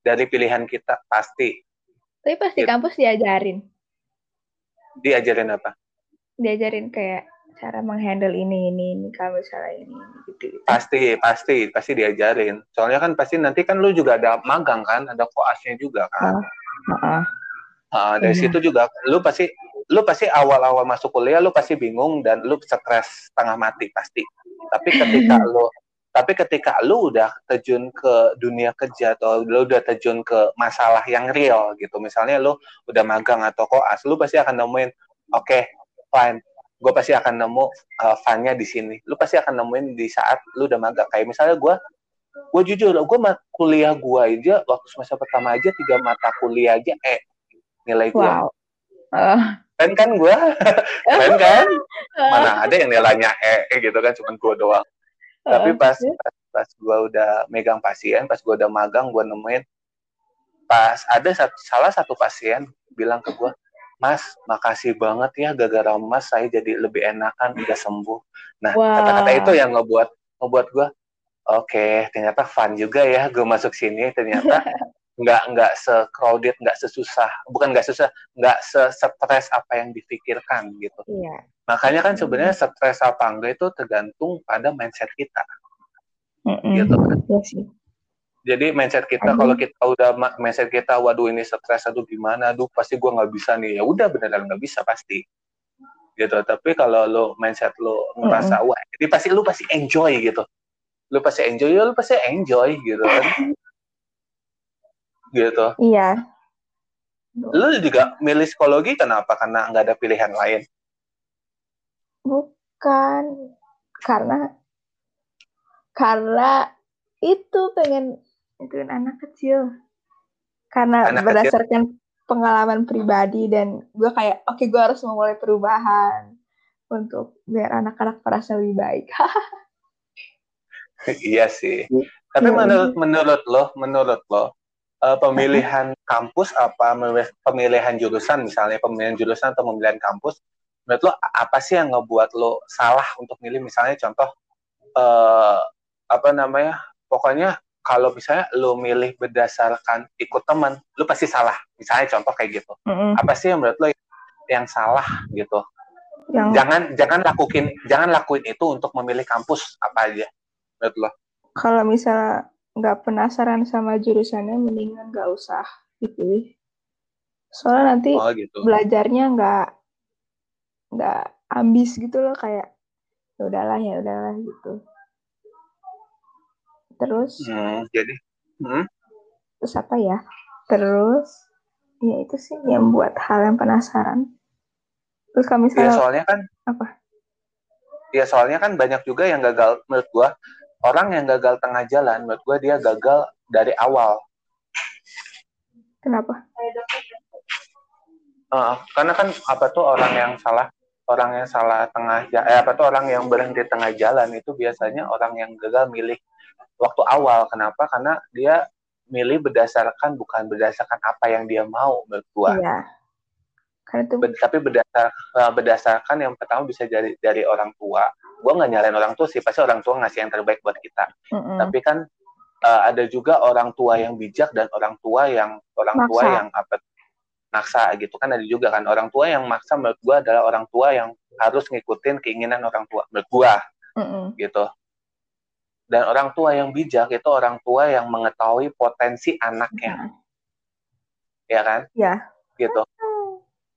[SPEAKER 1] dari pilihan kita pasti.
[SPEAKER 4] Tapi pas di
[SPEAKER 1] Gitu.
[SPEAKER 4] kampus diajarin?
[SPEAKER 1] Diajarin apa?
[SPEAKER 4] Diajarin kayak cara menghandle ini ini ini kalau misalnya ini, ini gitu, gitu.
[SPEAKER 1] pasti pasti pasti diajarin soalnya kan pasti nanti kan lu juga ada magang kan ada koasnya juga kan
[SPEAKER 4] Heeh.
[SPEAKER 1] Ah, dari
[SPEAKER 4] Iya.
[SPEAKER 1] situ juga lu pasti lu pasti awal-awal masuk kuliah lu pasti bingung dan lu stres setengah mati pasti tapi ketika lu tapi ketika lu udah terjun ke dunia kerja atau lu udah terjun ke masalah yang real gitu misalnya lu udah magang atau koas lu pasti akan nemuin oke fine gue pasti akan nemu uh, fun-nya di sini. Lu pasti akan nemuin di saat lu udah magang. Kayak misalnya gue gue jujur gue kuliah gue aja waktu semester pertama aja tiga mata kuliah aja eh nilai gue
[SPEAKER 4] wow. Eh,
[SPEAKER 1] keren kan gue keren kan? Mana ada yang nilainya E gitu kan cuman gue doang. Tapi
[SPEAKER 4] eh,
[SPEAKER 1] pas pas, pas gue udah megang pasien pas gue udah magang gue nemuin pas ada satu, salah satu pasien bilang ke gue Mas, makasih banget ya gara-gara Mas saya jadi lebih enakan udah sembuh. Nah,
[SPEAKER 4] Wah.
[SPEAKER 1] kata-kata itu yang ngebuat ngebuat gue oke, ternyata fun juga ya gue masuk sini ternyata nggak nggak se crowded, nggak sesusah, bukan nggak susah, nggak se stres apa yang dipikirkan gitu.
[SPEAKER 4] iya
[SPEAKER 1] Makanya kan sebenarnya stres apa enggak itu tergantung pada mindset kita
[SPEAKER 4] Mm-mm.
[SPEAKER 1] gitu kan.
[SPEAKER 4] Iya sih
[SPEAKER 1] Jadi mindset kita kalau kita udah mindset kita waduh ini stres aduh gimana? Aduh pasti gua nggak bisa nih. Ya udah beneran nggak bisa pasti. Gitu. Tapi kalau lo mindset lo ngerasa wah jadi pasti lu pasti enjoy gitu. Lu pasti enjoy ya lu pasti enjoy gitu kan. Gitu.
[SPEAKER 4] Iya.
[SPEAKER 1] Lu juga milih psikologi kenapa? Karena nggak ada pilihan lain.
[SPEAKER 4] Bukan. Karena karena itu pengen itu anak kecil. Karena
[SPEAKER 1] Anak
[SPEAKER 4] berdasarkan pengalaman pribadi dan gue kayak oke gue harus memulai perubahan untuk biar anak-anak merasa lebih baik.
[SPEAKER 1] Iya sih. Tapi
[SPEAKER 4] Iya,
[SPEAKER 1] menurut menurut lo menurut lo eh, pemilihan kampus apa pemilihan jurusan misalnya pemilihan jurusan atau pemilihan kampus menurut lo apa sih yang ngebuat lo salah untuk milih? Misalnya contoh eh, apa namanya pokoknya kalau misalnya lo milih berdasarkan ikut teman lo pasti salah. Misalnya contoh kayak gitu.
[SPEAKER 4] Mm-mm.
[SPEAKER 1] apa sih yang menurut lo yang salah gitu?
[SPEAKER 4] Yang
[SPEAKER 1] jangan jangan lakuin jangan lakuin itu untuk memilih kampus apa aja menurut lo
[SPEAKER 4] kalau misalnya nggak penasaran sama jurusannya mendingan nggak usah dipilih. Soalnya nanti
[SPEAKER 1] oh gitu.
[SPEAKER 4] belajarnya nggak nggak ambis gitu loh kayak ya udahlah ya udahlah gitu terus
[SPEAKER 1] Hmm, jadi hmm,
[SPEAKER 4] terus apa ya? Terus ya itu sih yang buat hal yang penasaran. Terus kalau
[SPEAKER 1] ya
[SPEAKER 4] misalnya
[SPEAKER 1] soalnya kan
[SPEAKER 4] apa?
[SPEAKER 1] Ya soalnya kan banyak juga yang gagal menurut gua. Orang yang gagal tengah jalan menurut gua dia gagal dari awal.
[SPEAKER 4] Kenapa?
[SPEAKER 1] Eh, karena kan apa tuh orang yang salah orang yang salah tengah ja- eh, apa tuh orang yang berhenti tengah jalan itu biasanya orang yang gagal milih waktu awal. Kenapa? Karena dia milih berdasarkan bukan berdasarkan apa yang dia mau menurut gua.
[SPEAKER 4] Iya. Karena itu.
[SPEAKER 1] Ber- tapi berdasar eh, berdasarkan yang pertama bisa dari dari orang tua. Gua nggak nyalain orang tua sih pasti orang tua ngasih yang terbaik buat kita.
[SPEAKER 4] Mm-mm.
[SPEAKER 1] tapi kan uh, ada juga orang tua yang bijak dan orang tua yang orang tua
[SPEAKER 4] Maksa.
[SPEAKER 1] yang apa maksa gitu. Kan ada juga kan orang tua yang maksa menurut gua adalah orang tua yang harus ngikutin keinginan orang tua menurut
[SPEAKER 4] Mm-mm.
[SPEAKER 1] gitu dan orang tua yang bijak itu orang tua yang mengetahui potensi anaknya. Ya kan?
[SPEAKER 4] Iya.
[SPEAKER 1] gitu.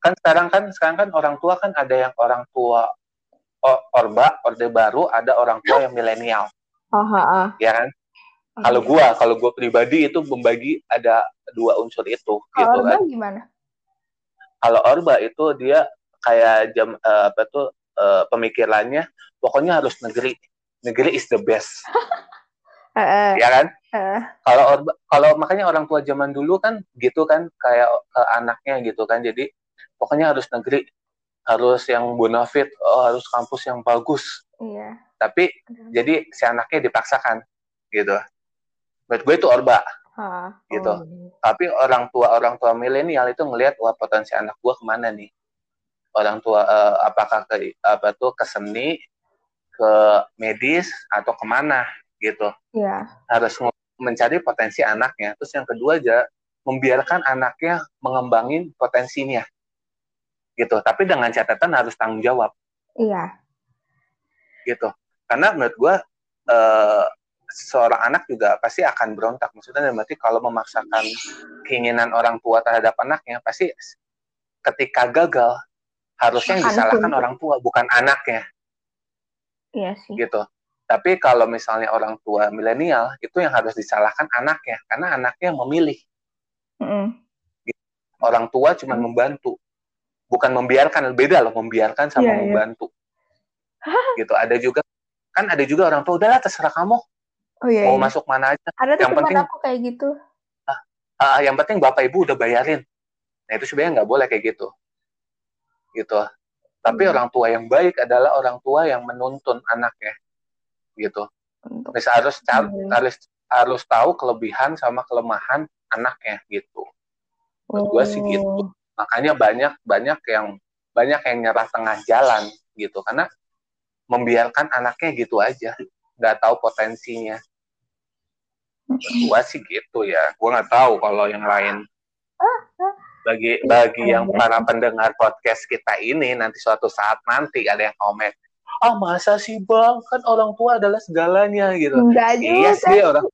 [SPEAKER 1] Kan sekarang kan sekarang kan orang tua kan ada yang orang tua orba orde baru ada orang tua yang milenial. Ya kan? Kalau gua kalau gua pribadi itu membagi ada dua unsur itu gitu
[SPEAKER 4] Kalau
[SPEAKER 1] kan.
[SPEAKER 4] Orba gimana?
[SPEAKER 1] kalau orba itu dia kayak jam eh, apa tuh eh, pemikirannya pokoknya harus negeri negeri is the best.
[SPEAKER 4] Heeh.
[SPEAKER 1] ya kan? Kalau orba kalau makanya orang tua zaman dulu kan gitu kan kayak ke anaknya gitu kan. Jadi pokoknya harus negeri harus yang bonafit oh, harus kampus yang bagus.
[SPEAKER 4] Iya.
[SPEAKER 1] tapi jadi si anaknya dipaksakan gitu. Menurut gue itu orba
[SPEAKER 4] Ah,
[SPEAKER 1] Gitu.
[SPEAKER 4] oh,
[SPEAKER 1] tapi orang tua orang tua milenial itu ngelihat wah potensi anak gue ke mana nih? Orang tua eh, apakah ke apa tuh ke seni ke medis atau ke mana gitu.
[SPEAKER 4] Iya.
[SPEAKER 1] harus mencari potensi anaknya. Terus yang kedua aja membiarkan anaknya mengembangin potensinya. Gitu. Tapi dengan catatan harus tanggung jawab.
[SPEAKER 4] Iya.
[SPEAKER 1] gitu. Karena menurut gue eh, seorang anak juga pasti akan berontak. Maksudnya dalam arti kalau memaksakan keinginan orang tua terhadap anaknya pasti ketika gagal harusnya yang disalahkan orang tua bukan anaknya
[SPEAKER 4] Iya sih.
[SPEAKER 1] gitu tapi kalau misalnya orang tua milenial itu yang harus disalahkan anaknya karena anaknya memilih
[SPEAKER 4] Mm-mm.
[SPEAKER 1] orang tua cuma membantu bukan membiarkan beda loh membiarkan sama
[SPEAKER 4] Iya, iya.
[SPEAKER 1] membantu gitu ada juga kan ada juga orang tua udahlah terserah kamu
[SPEAKER 4] Oh iya.
[SPEAKER 1] mau
[SPEAKER 4] iya.
[SPEAKER 1] masuk mana aja
[SPEAKER 4] Ada
[SPEAKER 1] yang penting-
[SPEAKER 4] aku kayak gitu.
[SPEAKER 1] Ah, yang penting bapak ibu udah bayarin nah itu sebenarnya nggak boleh kayak gitu gitu tapi
[SPEAKER 4] Hmm.
[SPEAKER 1] orang tua yang baik adalah orang tua yang menuntun anaknya gitu. Harus ca-
[SPEAKER 4] Hmm.
[SPEAKER 1] harus harus tahu kelebihan sama kelemahan anaknya gitu. Menurut gua sih gitu.
[SPEAKER 4] Oh,
[SPEAKER 1] makanya banyak banyak yang banyak yang nyerah tengah jalan gitu. Karena membiarkan anaknya gitu aja. Nggak tahu potensinya. Gua sih gitu ya. Gua nggak tahu kalau yang lain bagi bagi yang para pendengar podcast kita ini nanti suatu saat nanti ada yang komen ah masa sih bang? Kan orang tua adalah segalanya gitu.
[SPEAKER 4] Enggak juga.
[SPEAKER 1] iya sih orang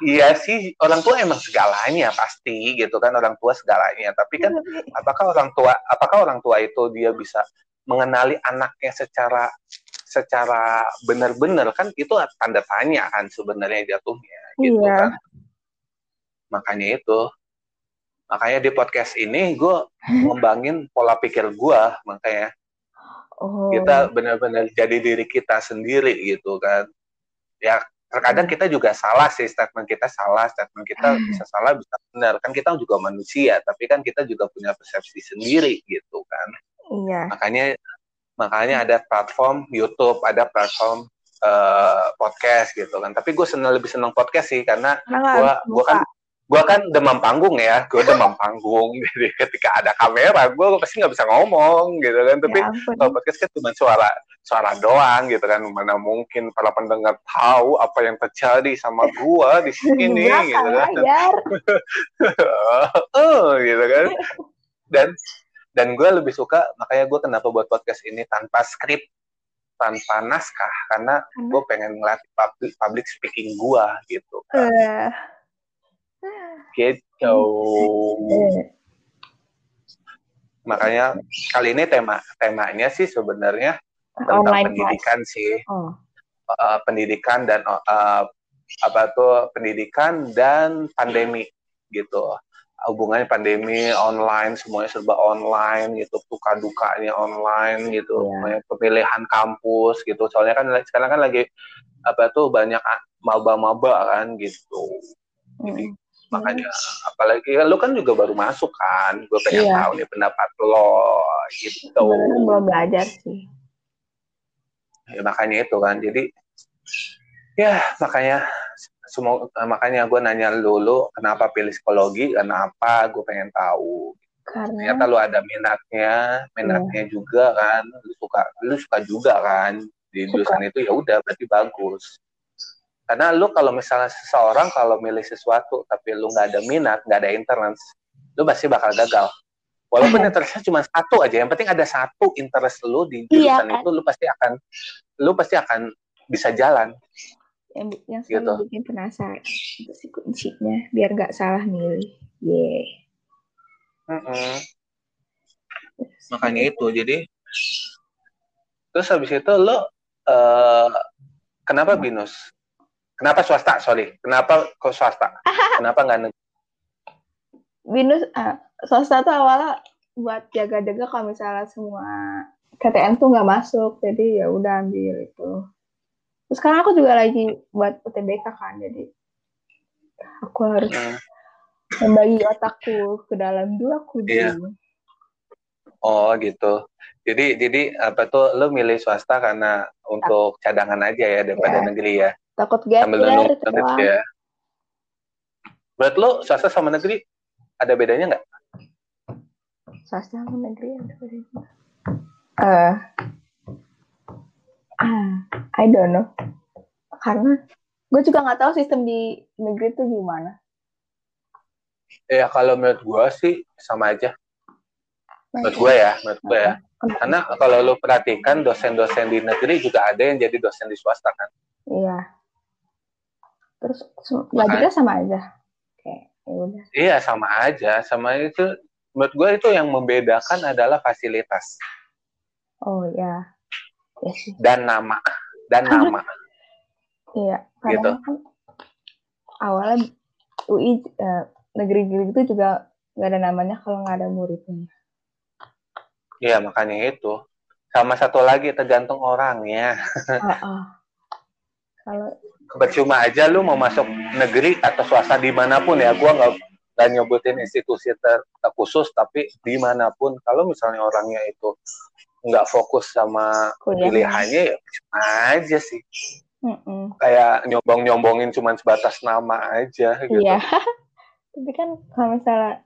[SPEAKER 1] iya sih orang tua emang segalanya pasti gitu kan orang tua segalanya. Tapi kan apakah orang tua apakah orang tua itu dia bisa mengenali anaknya secara secara benar-benar? Kan itu tanda tanya kan sebenarnya jatuhnya gitu
[SPEAKER 4] Iya.
[SPEAKER 1] kan. Makanya itu makanya di podcast ini gue ngembangin pola pikir gue makanya.
[SPEAKER 4] Oh.
[SPEAKER 1] kita benar-benar jadi diri kita sendiri gitu kan. Ya terkadang kita juga salah sih statement kita salah statement kita bisa salah bisa benar. Kan kita juga manusia tapi kan kita juga punya persepsi sendiri gitu kan.
[SPEAKER 4] Iya.
[SPEAKER 1] makanya makanya ada platform YouTube ada platform eh, podcast gitu kan. Tapi gue senang lebih senang podcast sih karena
[SPEAKER 4] harus
[SPEAKER 1] gua kan gua kan demam panggung ya gue demam panggung. Jadi ketika ada kamera gue pasti nggak bisa ngomong gitu kan. Tapi
[SPEAKER 4] ya ampun.
[SPEAKER 1] kalau podcast kan cuma suara suara doang gitu kan. Mana mungkin para pendengar tahu apa yang terjadi sama gua di sini
[SPEAKER 4] Enggak,
[SPEAKER 1] gitu kan. Oh gitu kan. Dan dan gue lebih suka makanya gue kenapa buat podcast ini tanpa skrip tanpa naskah. Karena gue pengen ngelatih public, public speaking gue gitu
[SPEAKER 4] Eh,
[SPEAKER 1] gitu makanya kali ini tema temanya sih sebenarnya tentang
[SPEAKER 4] online class.
[SPEAKER 1] pendidikan sih
[SPEAKER 4] Oh.
[SPEAKER 1] uh, pendidikan dan uh, apa tuh pendidikan dan pandemi gitu hubungannya pandemi online semuanya serba online gitu suka dukanya online gitu. Kayak pemilihan kampus gitu soalnya kan sekarang kan lagi apa tuh banyak maba-maba kan gitu
[SPEAKER 4] Mm.
[SPEAKER 1] Makanya apalagi kan lu kan juga baru masuk kan gue pengen
[SPEAKER 4] Iya.
[SPEAKER 1] tahu nih pendapat lo gitu
[SPEAKER 4] Sebenarnya belum belajar sih.
[SPEAKER 1] ya, makanya itu kan jadi ya makanya semua makanya gue nanya dulu kenapa pilih psikologi kenapa gue pengen tahu
[SPEAKER 4] Karena
[SPEAKER 1] ternyata lu ada minatnya minatnya juga kan lu suka lu suka juga kan di
[SPEAKER 4] Suka.
[SPEAKER 1] jurusan itu ya udah berarti bagus karena lu kalau misalnya seseorang kalau milih sesuatu tapi lu nggak ada minat nggak ada interest lu pasti bakal gagal. Walaupun
[SPEAKER 4] iya.
[SPEAKER 1] interestnya cuma satu aja yang penting ada satu interest lu di
[SPEAKER 4] iya,
[SPEAKER 1] jurusan
[SPEAKER 4] iya,
[SPEAKER 1] itu lu pasti akan lu pasti akan bisa jalan.
[SPEAKER 4] Yang, yang selalu gitu. bikin penasaran itu sih kuncinya? Biar nggak salah milih. Yeah
[SPEAKER 1] mm -hmm. makanya itu jadi terus habis itu lo uh, eh, kenapa binus? Kenapa swasta? Sorry. Kenapa kok swasta? Kenapa nggak negeri
[SPEAKER 4] Binus ah, swasta tuh awalnya buat jaga-jaga kalau misalnya semua KTN tuh nggak masuk. Jadi ya udah ambil itu. Terus sekarang aku juga lagi buat UTBK kan jadi aku harus
[SPEAKER 1] Hmm.
[SPEAKER 4] membagi otakku ke dalam dua kubu.
[SPEAKER 1] Iya. oh gitu. Jadi jadi apa tuh? Lo milih swasta karena untuk cadangan aja ya daripada
[SPEAKER 4] Iya.
[SPEAKER 1] negeri ya
[SPEAKER 4] takut gap
[SPEAKER 1] sambil
[SPEAKER 4] year
[SPEAKER 1] nunggu
[SPEAKER 4] itu
[SPEAKER 1] terus
[SPEAKER 4] doang.
[SPEAKER 1] ya Menurut lo swasta sama negeri ada bedanya nggak?
[SPEAKER 4] swasta sama negeri ada bedanya. Eh, ah, I don't know. Karena gue juga nggak tahu sistem di negeri tuh gimana.
[SPEAKER 1] Ya kalau menurut gua sih sama aja. Menurut gua ya, menurut gua ya. Karena kalau lo perhatikan dosen-dosen di negeri juga ada yang jadi dosen di swasta kan.
[SPEAKER 4] Iya. Terus belajarnya sama aja. Kayak ya udah.
[SPEAKER 1] Iya sama aja, sama itu. Menurut gua itu yang membedakan adalah fasilitas
[SPEAKER 4] Oh ya. Iya sih.
[SPEAKER 1] dan nama dan nama.
[SPEAKER 4] Iya.
[SPEAKER 1] Gitu.
[SPEAKER 4] kan awalnya UI eh, negeri-negeri itu juga nggak ada namanya kalau nggak ada muridnya.
[SPEAKER 1] Iya makanya itu. Sama satu lagi tergantung orangnya.
[SPEAKER 4] Ah, ah. Kalau
[SPEAKER 1] percuma aja lu mau masuk negeri atau swasta di mana pun ya gua nggak nggak nyebutin institusi ter- terkhusus tapi di mana pun kalau misalnya orangnya itu nggak fokus sama
[SPEAKER 4] kuliah.
[SPEAKER 1] pilihannya ya percuma aja sih
[SPEAKER 4] Mm-mm.
[SPEAKER 1] kayak nyombong nyombongin cuman sebatas nama aja gitu
[SPEAKER 4] Iya. Tapi kan kalau misalnya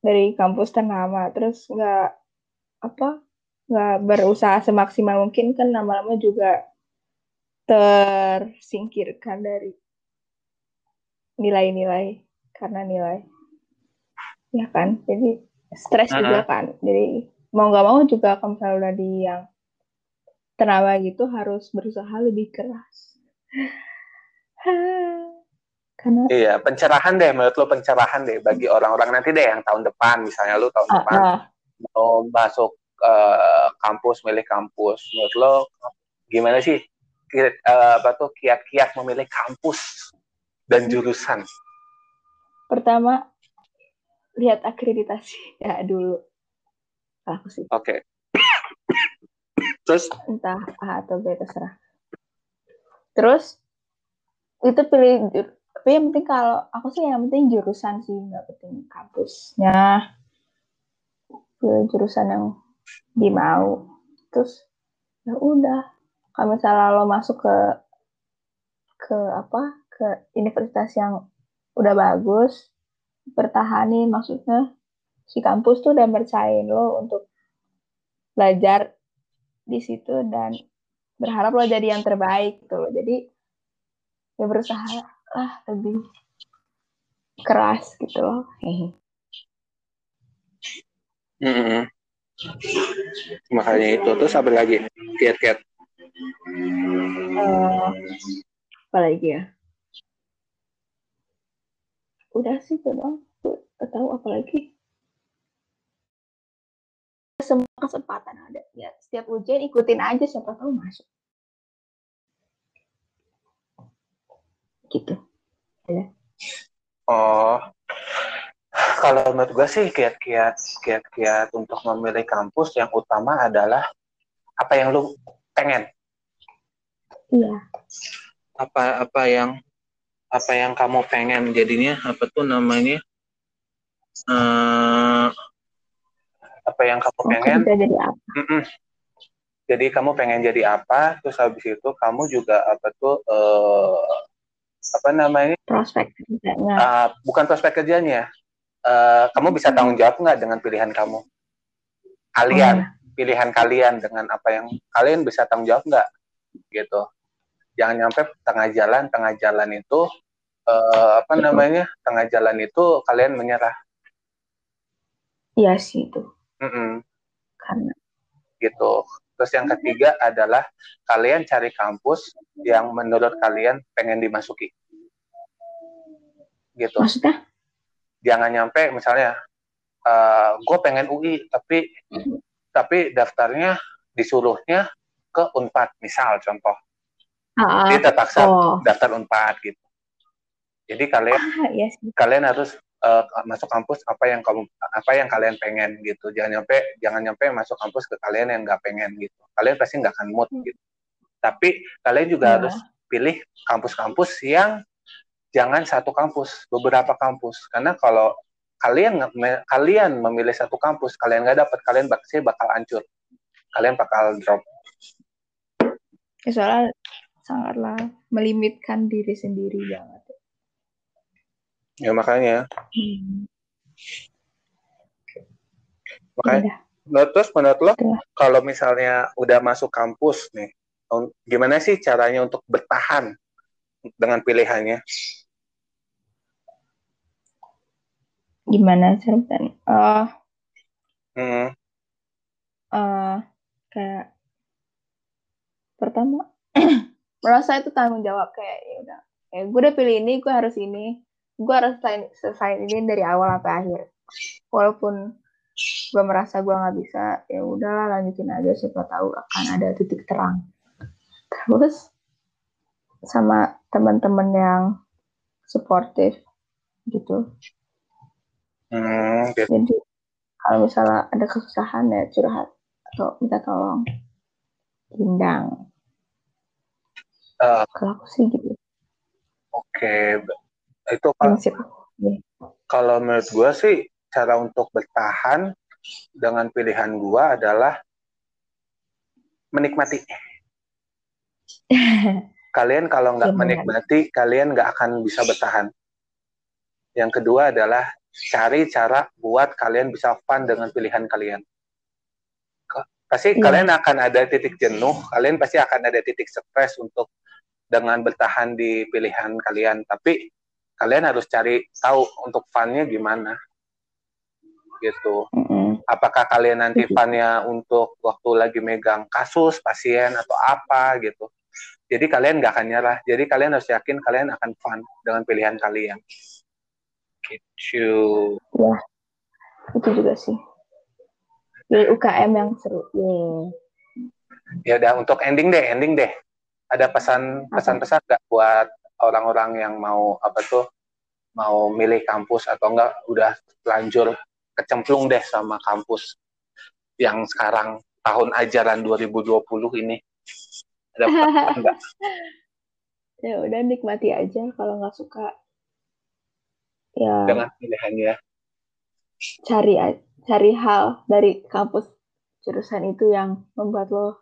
[SPEAKER 4] dari kampus ternama terus nggak apa nggak berusaha semaksimal mungkin kan lama-lama juga tersingkirkan dari nilai-nilai karena nilai. Ya kan? Jadi stres juga kan? Jadi mau nggak mau juga kalau misalnya udah di yang ternama gitu harus berusaha lebih keras. Karena
[SPEAKER 1] iya pencerahan deh menurut lu pencerahan deh bagi orang-orang nanti deh yang tahun depan misalnya lu tahun
[SPEAKER 4] ah,
[SPEAKER 1] depan mau masuk eh, kampus milih kampus. Menurut lo gimana sih Ki- eh, apa tuh kiat-kiat memilih kampus dan jurusan.
[SPEAKER 4] Pertama lihat akreditasi. Ya dulu. Aku sih.
[SPEAKER 1] Oke. Terus?
[SPEAKER 4] Entah A atau B terserah. Terus itu pilih tapi yang penting kalau aku sih yang penting jurusan sih nggak penting kampusnya. Pilih jurusan yang dimau. Terus ya udah kalau misalnya lo masuk ke ke apa ke universitas yang udah bagus pertahanin maksudnya si kampus tuh udah percayain lo untuk belajar di situ dan berharap lo jadi yang terbaik gitu loh jadi ya berusaha lah lebih keras gitu loh Hehe.
[SPEAKER 1] Mm-mm. makanya itu terus apa lagi kiat-kiat
[SPEAKER 4] Eh, apa lagi ya? Udah sih itu doang. Tahu apa lagi. Semua kesempatan ada. Ya setiap ujian ikutin aja siapa tahu masuk. Gitu.
[SPEAKER 1] Oh kalau menurut gue sih kiat-kiat kiat-kiat untuk memilih kampus yang utama adalah apa yang lu pengen
[SPEAKER 4] iya
[SPEAKER 1] apa apa yang apa yang kamu pengen jadinya apa tuh namanya eh apa yang kamu
[SPEAKER 4] oh,
[SPEAKER 1] pengen
[SPEAKER 4] jadi apa
[SPEAKER 1] Mm-mm. Jadi kamu pengen jadi apa, terus habis itu kamu juga apa tuh eh, apa namanya?
[SPEAKER 4] prospek kerjanya
[SPEAKER 1] eh, bukan prospek kerjanya. Eh, kamu bisa tanggung jawab nggak dengan pilihan kamu? Kalian, pilihan kalian dengan apa yang kalian bisa tanggung jawab nggak? Gitu. Jangan nyampe tengah jalan, tengah jalan itu eh, apa namanya? Tengah jalan itu kalian menyerah.
[SPEAKER 4] iya sih itu
[SPEAKER 1] Mm-mm.
[SPEAKER 4] karena
[SPEAKER 1] gitu. Terus yang ketiga adalah kalian cari kampus yang menurut kalian pengen dimasuki. Gitu.
[SPEAKER 4] maksudnya
[SPEAKER 1] Jangan nyampe misalnya uh, gue pengen UI tapi tapi daftarnya disuruhnya ke Unpad misal contoh Dia terpaksa
[SPEAKER 4] oh.
[SPEAKER 1] daftar Unpad gitu. Jadi kalian
[SPEAKER 4] ah, iya sih.
[SPEAKER 1] kalian harus uh, masuk kampus apa yang kamu apa yang kalian pengen gitu. Jangan nyampe jangan nyampe masuk kampus ke kalian yang nggak pengen gitu. Kalian pasti nggak akan mood gitu. Tapi kalian juga
[SPEAKER 4] Iya.
[SPEAKER 1] harus pilih kampus-kampus yang jangan satu kampus beberapa kampus. Karena kalau kalian kalian memilih satu kampus kalian nggak dapat kalian pasti bakal hancur. Kalian bakal drop.
[SPEAKER 4] Ya, soalnya sangatlah melimitkan diri sendiri banget.
[SPEAKER 1] ya makanya
[SPEAKER 4] Hmm.
[SPEAKER 1] makanya
[SPEAKER 4] Udah.
[SPEAKER 1] Nah, terus menurut lo
[SPEAKER 4] Udah.
[SPEAKER 1] kalau misalnya udah masuk kampus nih un- gimana sih caranya untuk bertahan dengan pilihannya
[SPEAKER 4] Gimana ceritanya? Eh,
[SPEAKER 1] Hmm,
[SPEAKER 4] eh, kayak pertama merasa itu tanggung jawab kayak ya udah ya gue udah pilih ini gue harus ini. Gue harus selesai, selesai ini dari awal sampai akhir. Walaupun gue merasa gue nggak bisa ya udahlah lanjutin aja siapa tahu akan ada titik terang. Terus sama teman-teman yang suportif gitu.
[SPEAKER 1] Hmm, gitu.
[SPEAKER 4] jadi kalau misalnya ada kesusahan ya curhat atau minta tolong undang Kalau aku sih gitu
[SPEAKER 1] Oke, itu kalau,
[SPEAKER 4] prinsip aku.
[SPEAKER 1] kalau menurut gue sih cara untuk bertahan dengan pilihan gue adalah menikmati. Kalian kalau nggak
[SPEAKER 4] Iya,
[SPEAKER 1] menikmati, kalian nggak akan bisa bertahan. Yang kedua adalah cari cara buat kalian bisa fun dengan pilihan kalian. Pasti
[SPEAKER 4] Iya.
[SPEAKER 1] kalian akan ada titik jenuh, kalian pasti akan ada titik stres untuk dengan bertahan di pilihan kalian. Tapi kalian harus cari tahu untuk funnya gimana. Gitu.
[SPEAKER 4] Mm-mm.
[SPEAKER 1] apakah kalian nanti funnya untuk waktu lagi megang kasus pasien atau apa gitu. Jadi kalian nggak akan nyerah. Jadi kalian harus yakin kalian akan fun dengan pilihan kalian. Gitu.
[SPEAKER 4] Itu juga sih. Pilih UKM yang seru. Yeay.
[SPEAKER 1] ya udah untuk ending deh ending deh ada pesan pesan-pesan nggak buat orang-orang yang mau apa tuh mau milih kampus atau enggak udah lanjur kecemplung deh sama kampus yang sekarang tahun ajaran 2020 ini? Ada pesan nggak?
[SPEAKER 4] Ya udah nikmati aja kalau nggak suka. Ya.
[SPEAKER 1] Dengan pilihannya.
[SPEAKER 4] Cari cari hal dari kampus jurusan itu yang membuat lo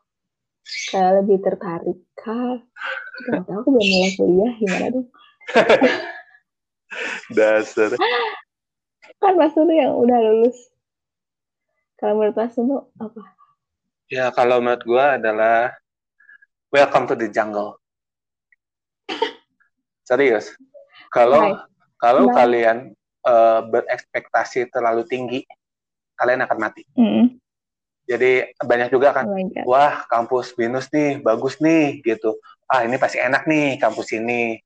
[SPEAKER 4] kayak lebih tertarik kah nggak tahu aku belum mulai kuliah gimana dong
[SPEAKER 1] dasar
[SPEAKER 4] kan Mas Nunu yang udah lulus kalau menurut Mas Nunu apa
[SPEAKER 1] Ya, kalau menurut gue adalah welcome to the jungle. Serius. Kalau
[SPEAKER 4] Nice.
[SPEAKER 1] kalau
[SPEAKER 4] Nice.
[SPEAKER 1] kalian eh, berekspektasi terlalu tinggi, kalian akan mati.
[SPEAKER 4] Mm-mm.
[SPEAKER 1] Jadi banyak juga kan,
[SPEAKER 4] oh
[SPEAKER 1] wah kampus binus nih, bagus nih, gitu. Ah ini pasti enak nih kampus ini.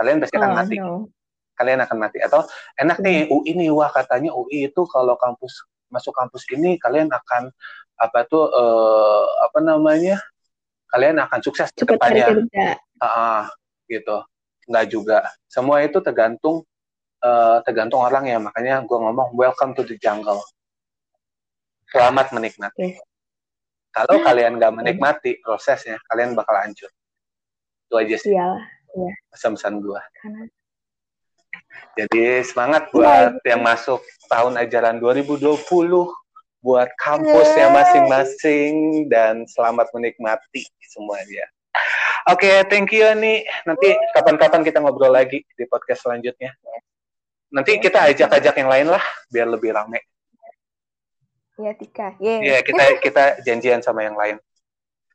[SPEAKER 1] Kalian pasti akan
[SPEAKER 4] oh
[SPEAKER 1] mati.
[SPEAKER 4] no
[SPEAKER 1] Kalian akan mati. Atau enak nih UI nih, wah katanya UI itu kalau kampus masuk kampus ini kalian akan apa tuh eh, apa namanya? Kalian akan sukses
[SPEAKER 4] cari
[SPEAKER 1] depannya.
[SPEAKER 4] kerja
[SPEAKER 1] Ah, gitu. Enggak juga. Semua itu tergantung eh, tergantung orang ya. Makanya gue ngomong welcome to the jungle. Selamat menikmati. Kalau kalian nggak menikmati prosesnya, kalian bakal hancur. Itu aja sih
[SPEAKER 4] iyalah
[SPEAKER 1] pesan-pesan gue.
[SPEAKER 4] karena
[SPEAKER 1] Jadi semangat buat yang masuk tahun ajaran 2020 buat kampusnya masing-masing dan selamat menikmati semuanya. Oke, thank you nih. Nanti kapan-kapan kita ngobrol lagi di podcast selanjutnya. Nanti kita ajak-ajak yang lain lah biar lebih rame.
[SPEAKER 4] Ya Tika Yeay.
[SPEAKER 1] Iya, kita kita janjian sama yang lain.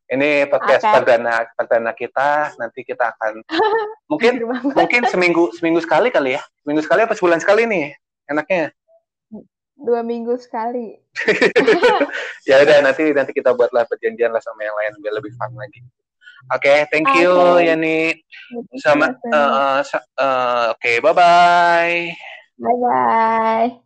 [SPEAKER 1] Ini podcast
[SPEAKER 4] Oke.
[SPEAKER 1] perdana perdana kita. Nanti kita akan mungkin mungkin seminggu seminggu sekali kali ya. Seminggu sekali apa sebulan sekali nih? Enaknya.
[SPEAKER 4] dua minggu sekali
[SPEAKER 1] ya udah nanti nanti kita buatlah perjanjian lah sama yang lain biar lebih fun lagi. Oke, thank you
[SPEAKER 4] Oke.
[SPEAKER 1] Yani. Sama sa- eh, oke, bye bye.
[SPEAKER 4] bye bye